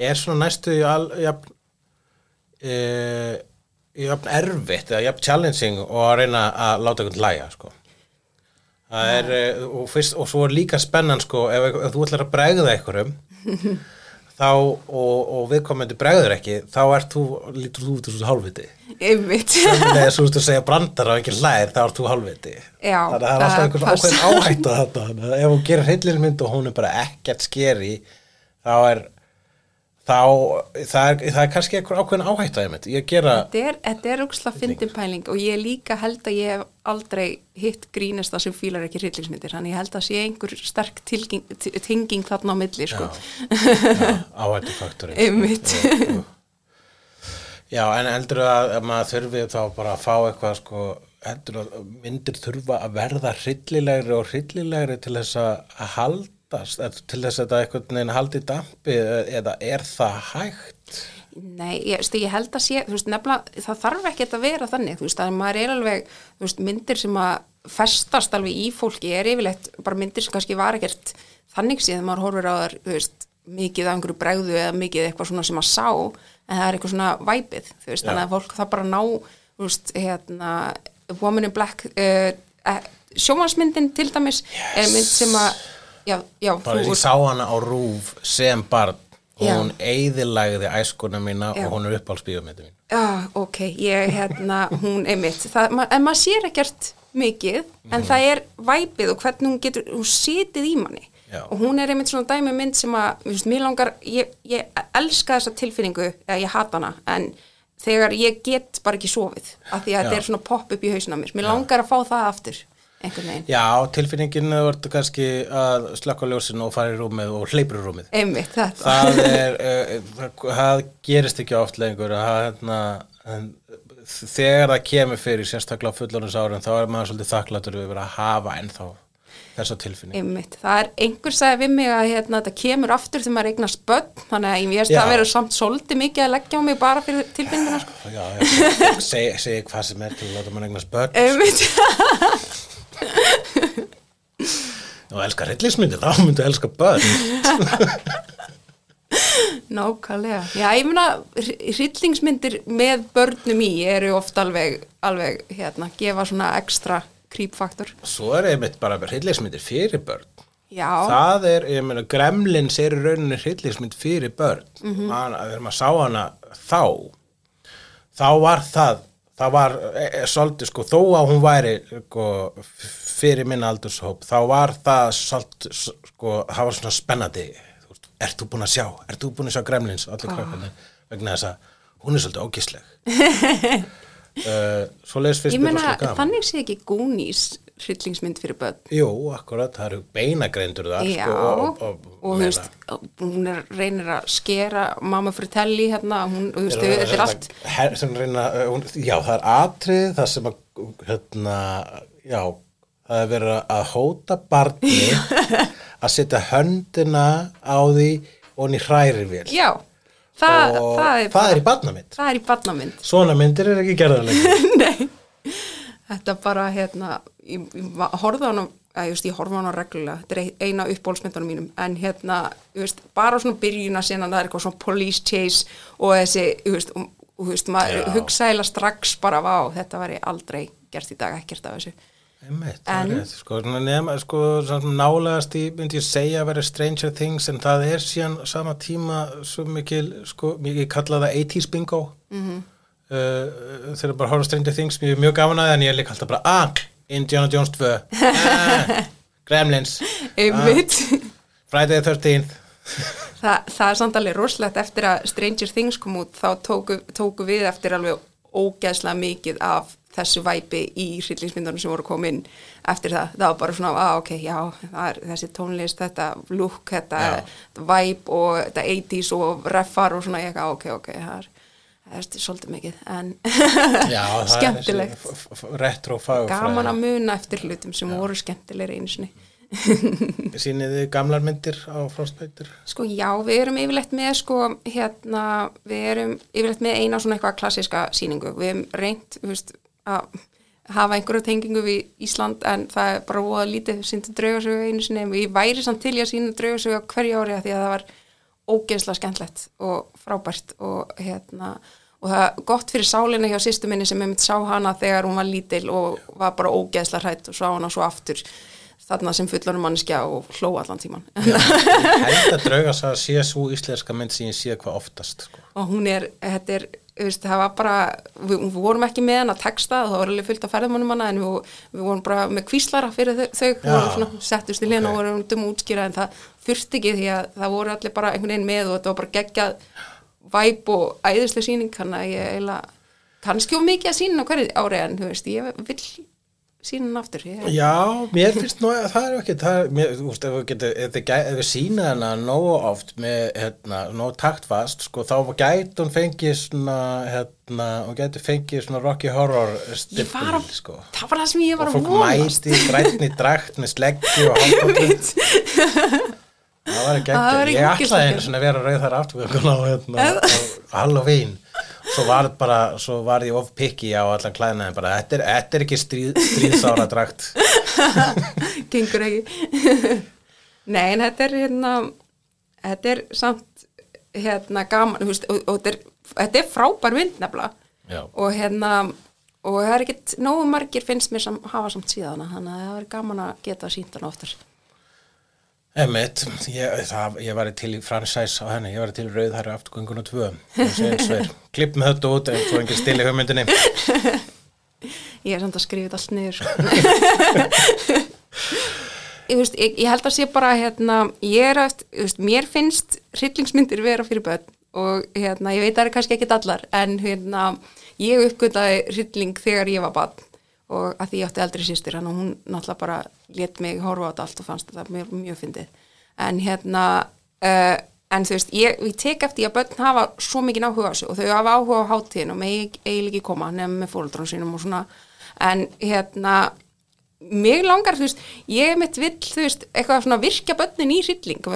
er svona næstu í al, jafn, uh, jafn erfitt eða jafn challenging og að reyna að láta einhvern hlæja, sko. Það er, eh, og, fyrst, og svo er líka spennan sko, ef, ef þú ætlar að bregða einhverjum [laughs] þá, og, og viðkomandi bregður ekki, þá ert þú, lítur þú út úr svo hálfviti. einmitt Þegar svo að segja brandar og engin hlær, þá ert þú hálfviti. Já, Þannig að það er alltaf einhvern ákveðin áhættu að þetta. Ef hún gerir hryllinsmynd og hún er bara ekkert skeri, þá er, þá, það er, það er kannski einhver ákveðin áhættu að ég Ég gera, Þetta er, úksla fyndin pæling og ég líka held að ég hef aldrei hitt grínesta sem fílar ekki hryllingsmyndir þannig ég held að sé einhver sterk tenging þarna á milli sko. áhættu faktorinn. Einmitt. Já, en heldur að, að maður þurfi þá bara að fá eitthvað sko, heldur að myndir þurfa að verða hryllilegri og hryllilegri til þess að haldast, eða til þess að þetta eitthvað neina haldi dampi eða er það hægt? Nei, ég, stu, ég held að sé, þú veist, nefnilega það þarf ekki að vera þannig, þú veist, að maður er alveg, þú veist, myndir sem að festast alveg í fólki er yfirleitt bara myndir sem kannski var ekkert þannig síðan maður horfir á þar, þú veist, mikið af einhverju bregðu eða mikið eitthvað svona sem maður sá, en það er eitthvað svona væpið, þú veist, þannig að fólk það bara ná, þú veist, hérna, Woman in Black, uh, uh, sjómansmyndin til dæmis er mynd sem að, já, já, Bara ég sá hana á rúf sem barn Já. hún eyðilagði æskuna mína Já. og hún er uppáhaldsbíómyndi mín. Já, ok, ég, hérna, hún einmitt, það, ma en maður sér ekkert mikið, en það er væpið og hvernig hún getur, hún sitið í manni Já. og hún er einmitt svona dæmi mynd sem að, veist, mér langar, ég, ég elska þessa tilfinningu, eða ég hata hana, en þegar ég get bara ekki sofið, af því að Já. þetta er svona popp upp í hausna mér, mér langar að fá það aftur. Einhvern veginn. Já, tilfinningin er verður kannski að slökka ljósin og fara í rúmið og hleypur í rúmið. Einmitt, þetta. Það er, uh, [laughs] það, það gerist ekki oft lengur að það, hérna, en, þegar það kemur fyrir sérstaklega á fullorins árum þá er maður svolítið þakklættur við að hafa ennþá þessa tilfinning. Einmitt, það er einhver sagði við mig að hérna, þetta kemur aftur þegar maður eignast börn, þannig að ég veist Já. það verður samt svolítið mikið að leggja á mig bara fyrir tilbindina, sko. Já, ég segi seg hvað sem er til að láta mann eignast börn Einmitt, [laughs] og elskar rillismyndir, þá myndu elska börn. [laughs] nákvæmlega. Já, ég meina, hryllingsmyndir með börnum í eru oft alveg, alveg, hérna, gefa svona ekstra krýpfaktor. Svo er einmitt bara rillismyndir fyrir börn. Já, Það er, ég meina, Gremlins er í rauninni hryllismynd fyrir börn. Mm -hmm. Man, þegar maður sá hana þá, þá var það, það var e, e, svolítið, sko, þó að hún væri sko, fyrir minn aldurshóp, þá var það svolítið, sko, það var svona spennandi. Ert þú búin að sjá, ert þú búin að sjá Gremlins, allir krakkarnir, vegna þess að hún er svolítið ógisleg. uh, [laughs] svo leiðis fyrst ég meina, þannig sé ekki Goonies hryllingsmynd fyrir börn. Jú, akkurat, það eru beinagreindur þar, Já, sko, og, og, og, þú veist, hún er, reynir að skera mamma fritelli hérna, hún, þú veist, þetta er allt. her, reyna, uh, hún, já, það er atrið það sem að hérna, já, það er verið að hóta barni [laughs] að setja höndina á því og hann í hræri vel já, það, það er það er í barnamynd. það er í barnamynd. Svona myndir er ekki gerðarlega [laughs] nei, þetta bara hérna, ég, ég horfði á að just, ég horfði á hana reglulega, þetta er eina uppbólsmyndunum mínum, en hérna veist, bara svona byrjuna sinna það er eitthvað svona police chase og þessi veist, og, veist, maður hugsa eila strax bara, vá, þetta væri aldrei gert í dag, ekkert af þessu. Einmitt, En- rétt, sko, nema, sko, nálegast í, myndi ég segja að vera Stranger Things, en það er síðan sama tíma svo mikil, sko, mikið kalla það 80s bingo. Mm -hmm. uh, þegar bara horfa á Stranger Things, er mjög gaman að það, en ég er líka alltaf bara, ah, Indiana Jones 2 ah, [laughs] Gremlins. Einmitt. Friday the 13th Þa, það er samt alveg rosalegt eftir að Stranger Things kom út þá tóku, tóku við eftir alveg ógeðslega mikið af þessu væpi í hryllingsmyndunum sem voru koma inn eftir það, það var bara svona, að ok, já er þessi tónlist, þetta look þetta, Já. væp og þetta 80s og reffar og svona. Ég eitthvað, ok, ok, það er, það er svolítið mikið, en [laughs] Já, skemmtilegt. þessi f- f- retro fagfræði gaman að muna eftir hlutum sem voru skemmtilegri einu sinni. [laughs] Sýnið þið gamlar myndir á Frostbiter? Sko já, við erum yfirleitt með sko hérna, við erum yfirleitt með eina svona eitthvað klassíska sýningu. Við erum reynt, þú veist, að hafa einhverju tengingu við Ísland en það er bara voða lítið sýndu draugasögu einu sinni. en Ég væri samt til í að sína draugasögu á hverju ári af því að það var ógeðslega skemmtlegt og frábært og hérna og það er gott fyrir sálinna hjá sýstu minni sem einmitt sá hana þegar hún var lítil og var bara ógeðslega hrætt og sá hana svo aftur þarna sem fullanum manneskja og hló allan tíman. [laughs] Ég held að drauga að sé svo íslenska mynd sem ég sé hvað oftast sko. og hún er, þetta er veist, það var bara, við, við vorum ekki með hann að texta og það var alveg fullt af ferðmannum hana en við, við vorum bara með kvíslara fyrir þau, Já. og svona settust í lena og vorum dum útskýra en það þurfti ekki því að það voru allir bara einhvern veginn með og þetta var bara geggjað væp og æðislega sýning þannig að ég eiginlega kannski of mikið að sína hverju ári en þú veist, ég vil sína hann aftur ég, Já, mér finnst nú að það er ekki það er, mér, þú veist, ef við, getum, ef við, gæ- ef við sína hana nógu oft með, hérna, nógu taktfast, sko, þá gæti hún fengið svona, hérna, hún gæti fengið svona Rocky Horror að, sko. það var það sem ég Og var að fólk vonast mæti í grænni drakt með sleggju og [laughs] hálfbóttu. Það var ekki ekki, ég ætlaði einu svona að vera rauð þar aftur á, hérna, á Halloween. Svo var bara, svo var ég of pikki á allan klæðinaðin bara, þetta er, þetta er ekki stríð, stríðsára drakt. [laughs] gengur ekki. [laughs] Nei, en þetta er hérna þetta er samt hérna gaman, veist, og, og þetta, er, þetta er frábær mynd nefnilega. Og hérna og það er ekkit nógu margir finnst mér sem hafa samt síðana þannig að það er gaman að geta sínt hana oftar Emmett, ég, ég var til í franchise á henni, ég var til í tvö, sé eins og er [laughs] klipp með þetta út, en svo engin stili hugmyndinni. [laughs] Ég er samt að skrifa þetta allt niður sko. ég, veist, ég, ég held að sé bara hérna, ég er veist, mér finnst hryllingsmyndir vera fyrir börn og hérna, ég veit að það er kannski ekkit allar en hérna, ég uppgötaði hrylling þegar ég var barn og að því ég átti eldri sýstir hann og hún náttúrulega bara let mig horfa á þetta allt og fannst þetta mjög, mjög fyndið. En hérna uh, en þú veist, ég, ég tek eftir að börn hafa svo mikið áhuga á þessu og þau hafa áhuga á hátíðin og mig eiginlega ekki koma nefnum með fóruldrán sínum og svona. En hérna mig langar, þú veist, ég mitt vill, þú veist, eitthvað svona virkja börnin í hrylling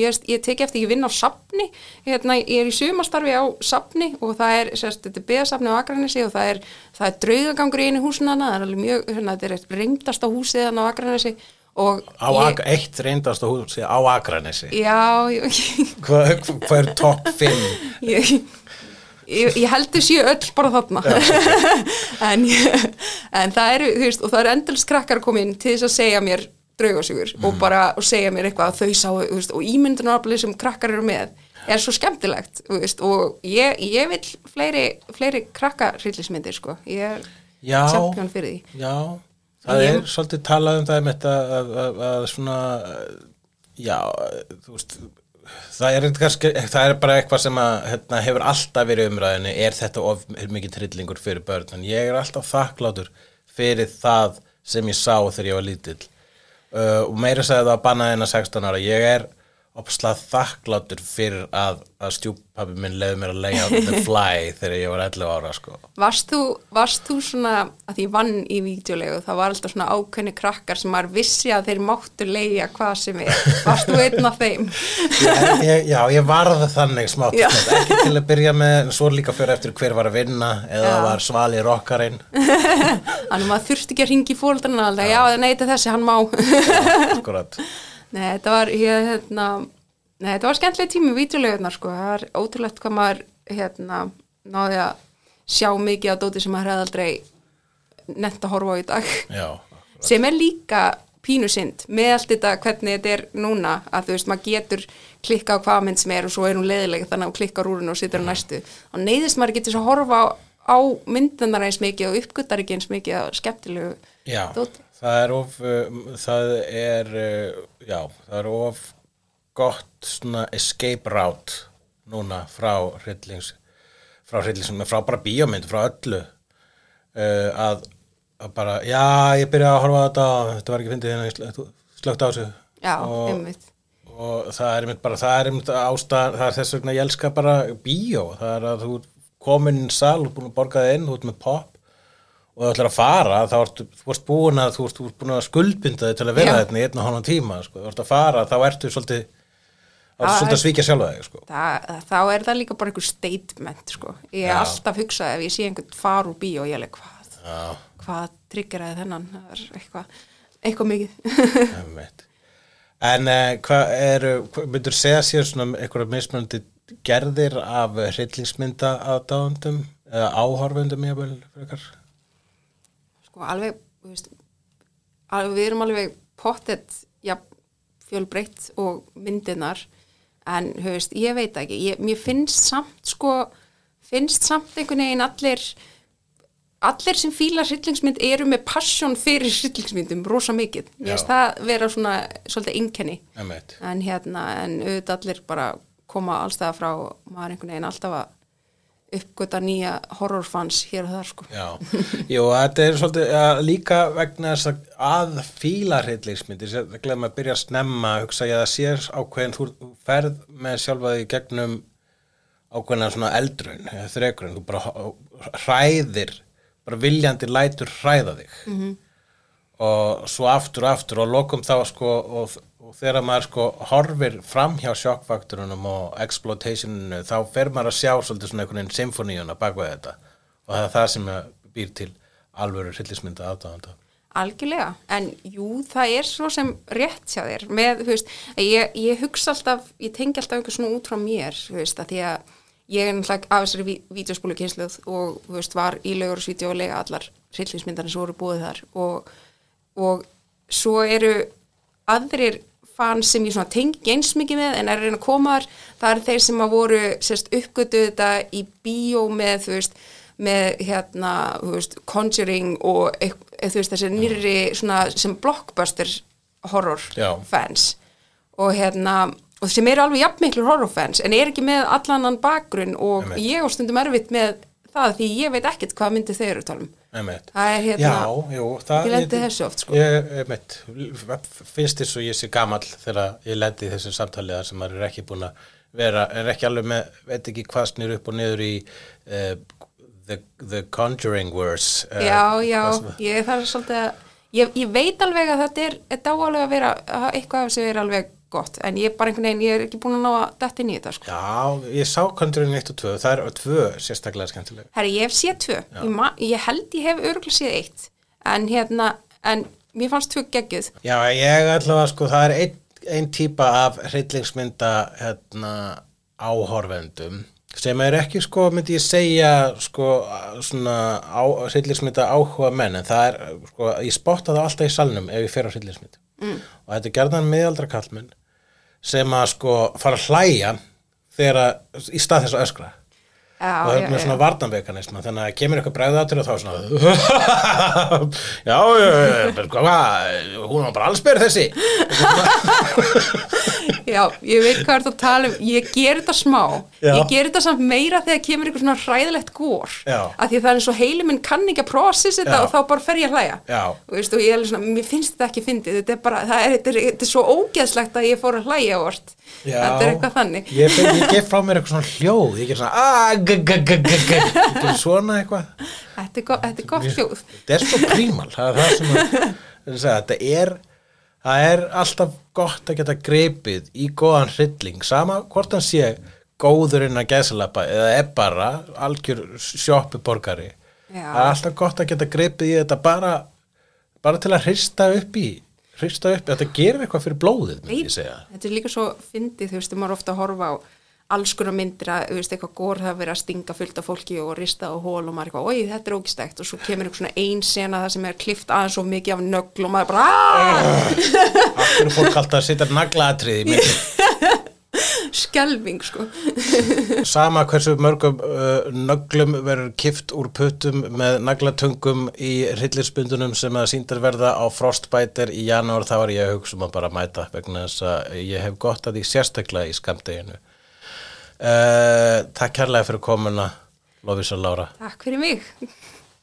ég, ég tek eftir ég vinn á safni, hérna, ég er í sumastarfi á safni og það er, sérst, þetta er beðasafni á Akranesi og það er, það er draugagangur í einu húsinu hana, það er alveg mjög, hérna, þetta er reymdasta húsið hana á Akranesi og Á ég, eitt reyndast húsi á Akranesi. já, ég, Hvað hva er topp 5? [laughs] ég, ég, ég held þau séu öll bara þarna. [laughs] En, en það eru veist, og það eru endalist krakkar að koma inn til þess að segja mér draugasögur og bara og segja mér eitthvað að þau þú veist, og ímyndunaraflið sem krakkar eru með er svo skemmtilegt veist, og ég, ég vil fleiri, fleiri krakkarrillismyndir sko. ég er champion fyrir því. Já, það er svolítið talað um það þetta að, að, að svona, já, þú veist, það er, kannski, það er bara eitthvað sem að, hérna, hefur alltaf verið í umræðinni, er þetta of mikið trillingur fyrir börn, en ég er alltaf þakklátur fyrir það sem ég sá þegar ég var lítill. Uh, og meira segði það að banna þennan 16 ára, ég er opslað þakklátur fyrir að, að stjúpappi minn leiði mér að leiða The Fly [laughs] þegar ég var 11 ára, sko. Varst þú, varst þú svona, að því vann í vídeolegu, það var alltaf svona ákveðni krakkar sem maður vissi að þeir máttu leia hvað sem er. Varst þú einn af þeim? [laughs] ég, ég, já, ég varði þannig smátt ekki til að byrja með en svo líka fyrir eftir hver var að vinna eða Já. var svali rockarinn [laughs] Þannig maður þurfti ekki að ringi fóldrarna alltaf, já, já neyti þessi, hann má. Nei, þetta var, ég, hérna, nei, þetta var skemmtileg tími vídeolegunar, sko. Það er ótrúlegt hvað maður, hérna, náði að sjá mikið á dóti sem maður hefði aldrei nett að horfa á í dag. já, sem er líka pínusind með allt þetta hvernig þetta er núna að þú veist, maður getur klikka á hvaða mynd sem er og svo er hún leiðileg þannig að hún klikkar úr henni og situr á næstu og neyðist maður getur svo að horfa á, á myndunar eins mikið og uppgötar ekki eins mikið að skemmtilegu já dóti. Það er of um, það er uh, já, það er of gott svona escape route núna frá hryllings frá hryllings, frá bara bíómynd frá öllu. Uh, að, að bara, já, ég byrjaði að horfa þetta þetta var ekki fyndið hérna, ég sl- slögt á þessu. Já, og, einmitt. og það er einmitt bara, það er einmitt ástæð, það er þess vegna ég elska bara bíó, það er að þú komin í sal, búin að borga þig inn, þú ert með pop og þú ætlar að fara, þá ertu, þú ert búin að, þú ert, búin að skuldbinda þig til að vera þetta í einn og hálfan tíma, sko, þú ert að fara, þá ertu svolítið, þá ertu svolítið að svíkja sjálfa þig, sko. Það, þá er það líka bara einhver statement sko. ég er Já. alltaf hugsað ef ég sé einhvern far úr bíó og ég er alveg hvað Já, hvað triggeraði þennan það er eitthvað, eitthvað mikið. [laughs] En uh, hvað eru, myndur segja sér svona einhverja mismunandi gerðir af hryllingsmynda aðdáðundum eða áhorfundum ég vel frekar? Sko alveg, veist, alveg við erum alveg pottet ja, fjölbreytt og myndinar en veist, ég veit ekki. Ég, mér finnst samt sko finnst samt einhvern veginn allir allir sem fíla hryllingsmynd eru með passion fyrir hryllingsmyndum rosa mikið, mér finnst það vera svona svolítið Einmitt. en hérna, en auðvitað allir bara koma allstæða frá maður einhvern veginn alltaf að uppgöta nýja horrorfans hér og þar sko. Já, jú, þetta er svolítið ja, líka vegna þess að að fíla hryllingsmyndir, það glemma að byrja að snemma, hugsa ég að það sér ákveðin, þú ferð með sjálfa því gegnum ákveðina svona eldrun, þrekurinn, þú bara hræðir, bara viljandi lætur hræða þig. -hmm. og svo aftur og aftur og lokum þá sko og, og þegar maður sko horfir fram hjá sjokkfaktorunum og exploitationinu þá fer maður að sjá svolítið svona einhvern veginn symfoníuna bak við þetta. Og það er það sem býr til alvöru hryllismynda aðdáðanda Algjörlega, en jú, það er svo sem rétt hjá þér. Með, þú veist, ég, ég hugsa alltaf, ég tengi alltaf einhver svona út frá mér, þú veist, að því að ég er náttúrulega af þessari ví- vídeospólu kynsluð og, þú veist, var í lögursvídeó og lega allar hryllingsmyndarnir sem voru búið þar og, og svo eru aðrir fans sem ég tengi eins mikið með en er að reyna að koma þar, það eru þeir sem að voru uppgötuð þetta í bíó með, þú veist, með hérna, þú veist, Conjuring og eit- þú veist, þessi nýrri svona sem blockbuster horror Já. fans og hérna og sem eru alveg jafnmiklur horrorfans en er ekki með allanann bakgrunn og Einmitt. ég á stundum erfitt með það því ég veit ekkert hvað myndi þeir eru um. Einmitt. Það er hérna, Já, jú, það ég lendi þessu oft sko. Ég, einmitt, finnst þess að ég sé gamall þegar ég lendi þessu samtali þar sem maður er ekki búin að vera, er ekki alveg með, veit ekki hvað snýr upp og niður í uh, the, the Conjuring verse. Uh, Já, já, sem- ég þarf svolítið að, ég, ég veit alveg að þetta er, alveg að vera, að eitthvað af þessu er alveg gott, en ég er bara einhvern veginn, ég er ekki búin að ná að detta inn í þetta sko. Já, ég sá Conjuring 1 og 2, það er tvö sérstaklega skemmtilega. Herri, ég hef séð tvö, ég, ma, ég held ég hef örgulega séð eitt, en hérna, en mér fannst tvö geggjuð. Já, ég allavega sko, það er ein, ein típa af hryllingsmynda hérna, áhorfendum sem er ekki sko, myndi ég segja sko, svona hryllingsmynda áhuga menn, en það er sko, ég spotta það alltaf í salnum ef ég fer á hryllingsmynd mm. og þetta er gerðan miðaldra kallmenn sem að sko fara að hlæja þegar að, í stað þess að öskra Já, og það já, er með já. svona varnanveikanisma þannig að kemur eitthvað bregðatur og þá er svona já, já, já, hvað hún var bara allsber þessi Já, ég veit hvað er það að tala um, ég ger þetta smá, Já. ég ger þetta samt meira þegar kemur eitthvað svona hræðilegt gór, af því að það er eins og heili minn kann ekki að process þetta Já. og þá bara fer ég að hlæja. Og, veist, og ég er svona, mér finnst þetta ekki fyndið, þetta er bara, það er, þetta er, þetta er svo ógeðslegt að ég fór að hlæja vort. Þetta er eitthvað þannig. ég, ég gef frá mér eitthvað svona hljóð ég ger svona "Ah, svona eitthvað Þetta er, gott hljóð. þetta er svo prímal það er það sem að, þetta er það er alltaf gott að geta grepið í góðan hrylling sama hvort hann sé góðurinn að gæsalappa eða er bara algjör sjoppuborgari. Já. það er alltaf gott að geta grepið í þetta bara bara til að hrista upp í hrista upp, þetta gerir eitthvað fyrir blóðið myndi ég segja. Þetta er líka svo fyndið, þú veist, maður er ofta að horfa á alls konar myndir að, þú veist, eitthvað gór það verið að stinga fullt af fólki og rista á hól og maður eitthvað, oi, þetta er ógistækt og svo kemur eitthvað svona ein sena það sem er klift aðeins svo mikið af nögl og maður bara, Akkur er fólk alltaf að setja myndin [laughs] skelving, sko. Sama hversu mörgum uh, nöglum verður kift úr puttum með naglatungum í hryllispundunum sem að síndar verða á Frostbiter í janúar þá er ég að hugsa um að bara mæta vegna þess að ég hef gott að því sérstaklega í skamdeginu. Uh, takk kærlega fyrir komuna, Lofísa Lára. Takk fyrir mig.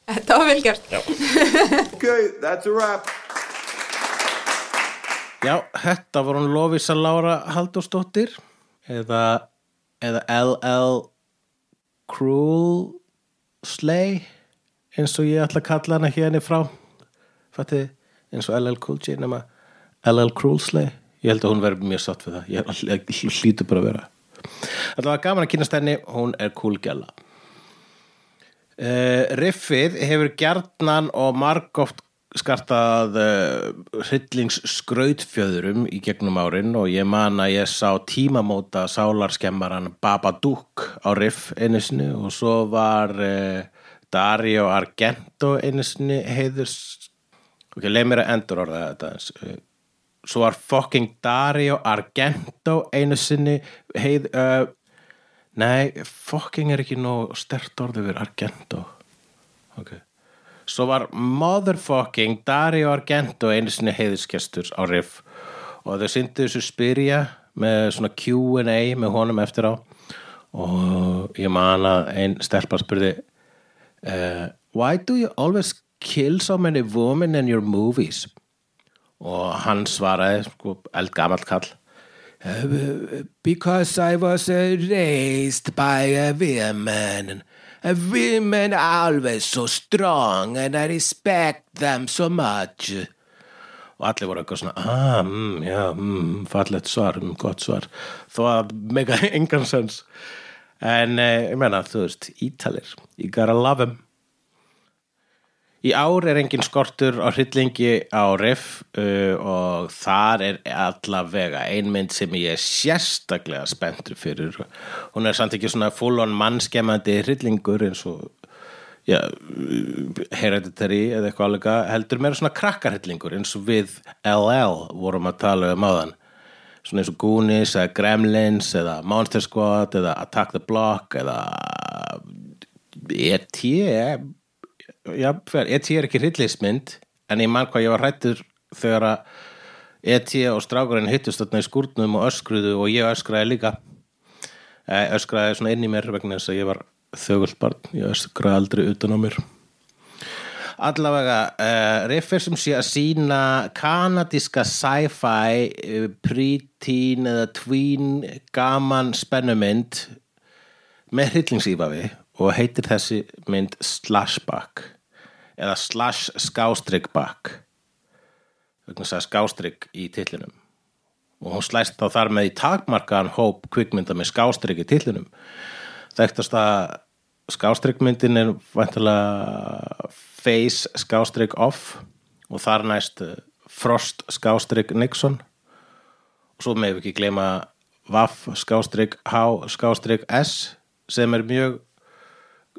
Þetta var. [laughs] Okay, that's a wrap. Já, þetta var hún Lofísa Lára Halldórsdóttir eða, eða LL Cruel Slay eins og ég ætla að kalla hana hérna frá fætti eins og LL Cool J nema LL Cruel Slay ég held að hún verður mjög satt við það ég, hlýtur bara að vera þetta var gaman að kynast henni hún er gæla. Uh, riffið hefur gjarnan og margóft skartað uh, hryllings skrautfjöðurum í gegnum árin og ég man að ég sá tímamóta sálarskemmaran Babadook á riff einu sinni og svo var uh, Dario Argento einu sinni heiðurs ok, leið mér að endur orða þetta svo var fucking Dario Argento einu sinni heið uh, nei, fucking er ekki nóg stert orðið við Argento. Ok. Svo var motherfucking Dario Argento einu sinni heiðiskestur á riff. Og þau syndu þessu spyrja með svona Q&A með honum eftir á. Og ég man að ein stelpa spurði uh, Why do you always kill so many women in your movies? Og hann svaraði sko, eldgamall kall. "Uh, Because I was raised by a woman a women are always so strong and I respect them so much. Og allir voru eitthvað svona ah, mm, já, mm, fallegt svar mm, gott svar, þó að mega [laughs] engan sens. En eh, ég menna, þú veist, ítalir you gotta love them Í ár er engin skortur á hryllingi á riff uh, og þar er allavega ein mynd sem ég er sérstaklega spenntur fyrir. Hún er samt ekki svona full-on mannskemmandi hryllingur eins og ja, hereditary eða eitthvað alveg heldur meira svona krakkarhryllingur eins og við LL vorum að tala um áðan. Svona eins og Goonies eða Gremlins eða Monster Squad eða Attack the Block eða E.T. Já, E.T. er ekki hryllismynd en ég man hvað ég var hrættur þegar að E.T. og strákurinn hittust þarna í skúrnum og öskruðu og ég öskraði líka öskraði svona inn í mér vegna þess að ég var þögulbarn ég öskra aldrei utan á mér allavega uh, riff er sem sé að sína kanadíska sci-fi uh, pre-teen eða tween gaman spennumynd með hryllingsýfafi og heitir þessi mynd Slashback eða Slash Skástrygg að skástrygg í titlinum. Og hún slæst þá þar með í takmarkaðan hóp kvikmynda með skástrygg í titlinum. Þekktast að skástryggmyndin er vantilega Face skástrygg Off og þar næst eh, Frost skástrygg Nixon. Og svo með ekki gleyma Vaff skástrygg H skástrygg S sem er mjög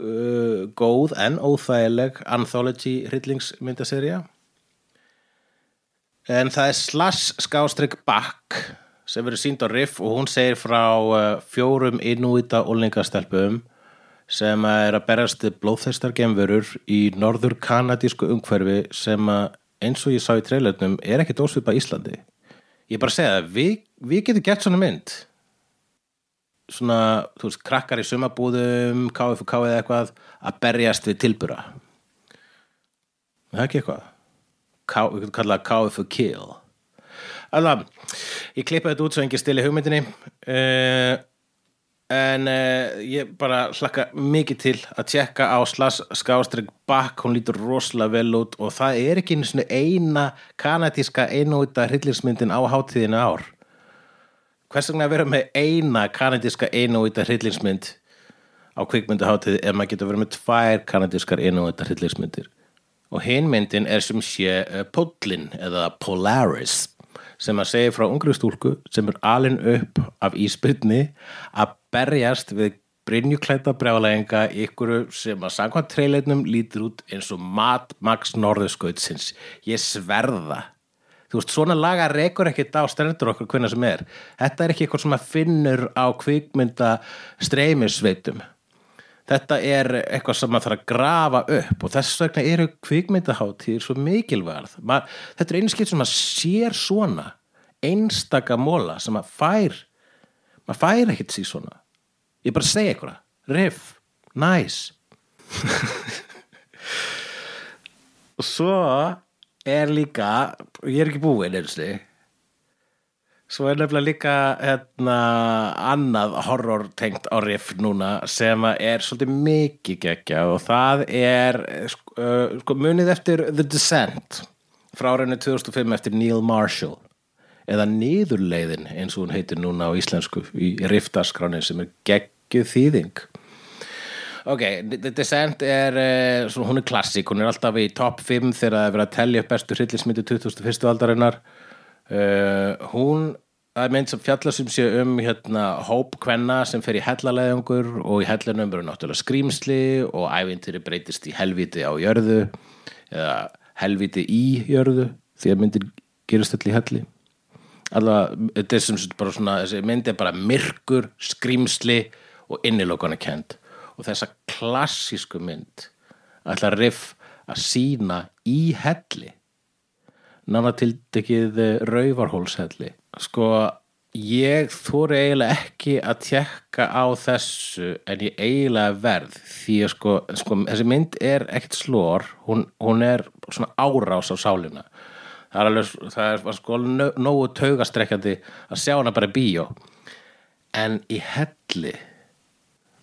uh, góð en óþægileg anthology hryllingsmyndaserja en það er Slash skástrygg Back sem verður sínd á riff og hún segir frá uh, fjórum innúita úlingastelpum sem er að berast blóðþestar gemverur í norður kanadísku umhverfi sem að eins og ég sá í treylernum er ekkit ósvipa Íslandi. Ég er bara að segja við, við getum gert svona mynd svona, þú veist, krakkar í sumabúðum KFK eða eitthvað að berjast við tilbura það er ekki eitthvað? K, við getum kallað KFK alveg, ég klippa þetta út svo engin stili hugmyndinni uh, en uh, ég bara hlakka mikið til að tjekka á Slash skástrygg bakk, hún lítur rosalega vel út og það er ekki einu svona eina kanadíska einúta hryllingsmyndin á hátíðinu ár hvers vegna að vera með eina kanadíska einúta hryllingsmynd á kvikmyndaháttíð ef maður getur verið með tvær kanadískar einúta hryllingsmyndir? Og hinn myndin er sem sé uh, Podlin eða Polaris sem að segja frá ungri stúlku sem er alin upp af íspyrni að berjast við brynjuklæta brjálæginga ykkur sem að samkvæmt treyleitnum lítur út eins og Mad Max Norðurskautsins. Ég sverða þú veist, svona laga rekur ekkert á strendur okkur hvernig sem er. Þetta er ekki eitthvað sem að finnur á kvikmynda streymisveitum. Þetta er eitthvað sem maður þarf að grafa upp og þess vegna eru kvikmyndaháttíðir svo mikilvægð þetta er einu skipt sem maður sér svona einstaka móla sem maður fær maður fær ekkert síð svona. Ég bara segja eitthvað riff, nice. [laughs] Og svo er líka ég er ekki búinn einstu Svo er nefnilega líka hérna, annað horror tengt á riff núna sem er svolítið mikið geggja og það er sko, uh, sko, munið eftir The Descent frá árinu 2005 eftir Neil Marshall eða Niðurleiðin eins og hún heitir núna á íslensku í riffdaskráni sem er geggjuð þýðing. Ok, Descent er, uh, svo, hún er klassík, hún er alltaf í top 5 þegar það er verið að tellja upp bestu hryllismyndi 2001. aldarinnar. Uh, hún það er mynd sem fjallar sem sé um hérna, hóp kvenna sem fer í hellaleðungur og í hellanum eru náttúrulega skrýmsli og ævintýri breytist í helviti á jörðu eða helviti í jörðu því að myndir gerist öll í helli. Svona þessi mynd er bara myrkur, skrýmsli og innilokana kent og þessa klassísku mynd ætla riff að sína í helli. Nána tildekið rauvarhólshelli sko ég þóri eiginlega ekki að tjekka á þessu en ég eiginlega verð. Því að sko, sko þessi mynd er ekkert slór hún, hún er svona árás á sálina. Það er alveg það er sko nógu taugastrekkjandi að sjá hana bara í bíó. En í helli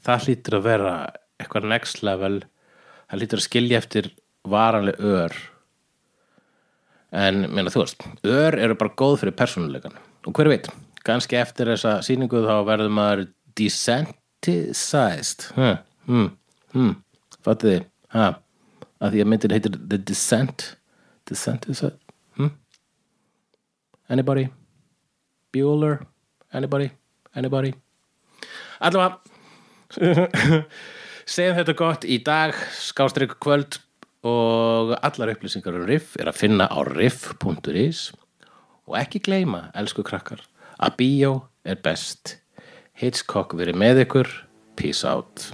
það hlýtur að vera eitthvað next level. Það hlýtur að skilja eftir varanlega ör. En meina þú veist, ör eru bara góð fyrir persónuleikan og hver veit, kannski eftir þessa sýningu þá verður maður desensitized. Hm, hm, hm, fattu þið? Ha, að því að myndin heitir The Descent. Desensitized? Hm? Anybody? Bueller, anybody? Anybody? Allavega [laughs] segjum þetta gott í dag skástrygg kvöld og allar upplýsingar um riff er að finna á riff.is og ekki gleyma, elsku krakkar að bíó er best. Hitchcock verið með ykkur. Peace out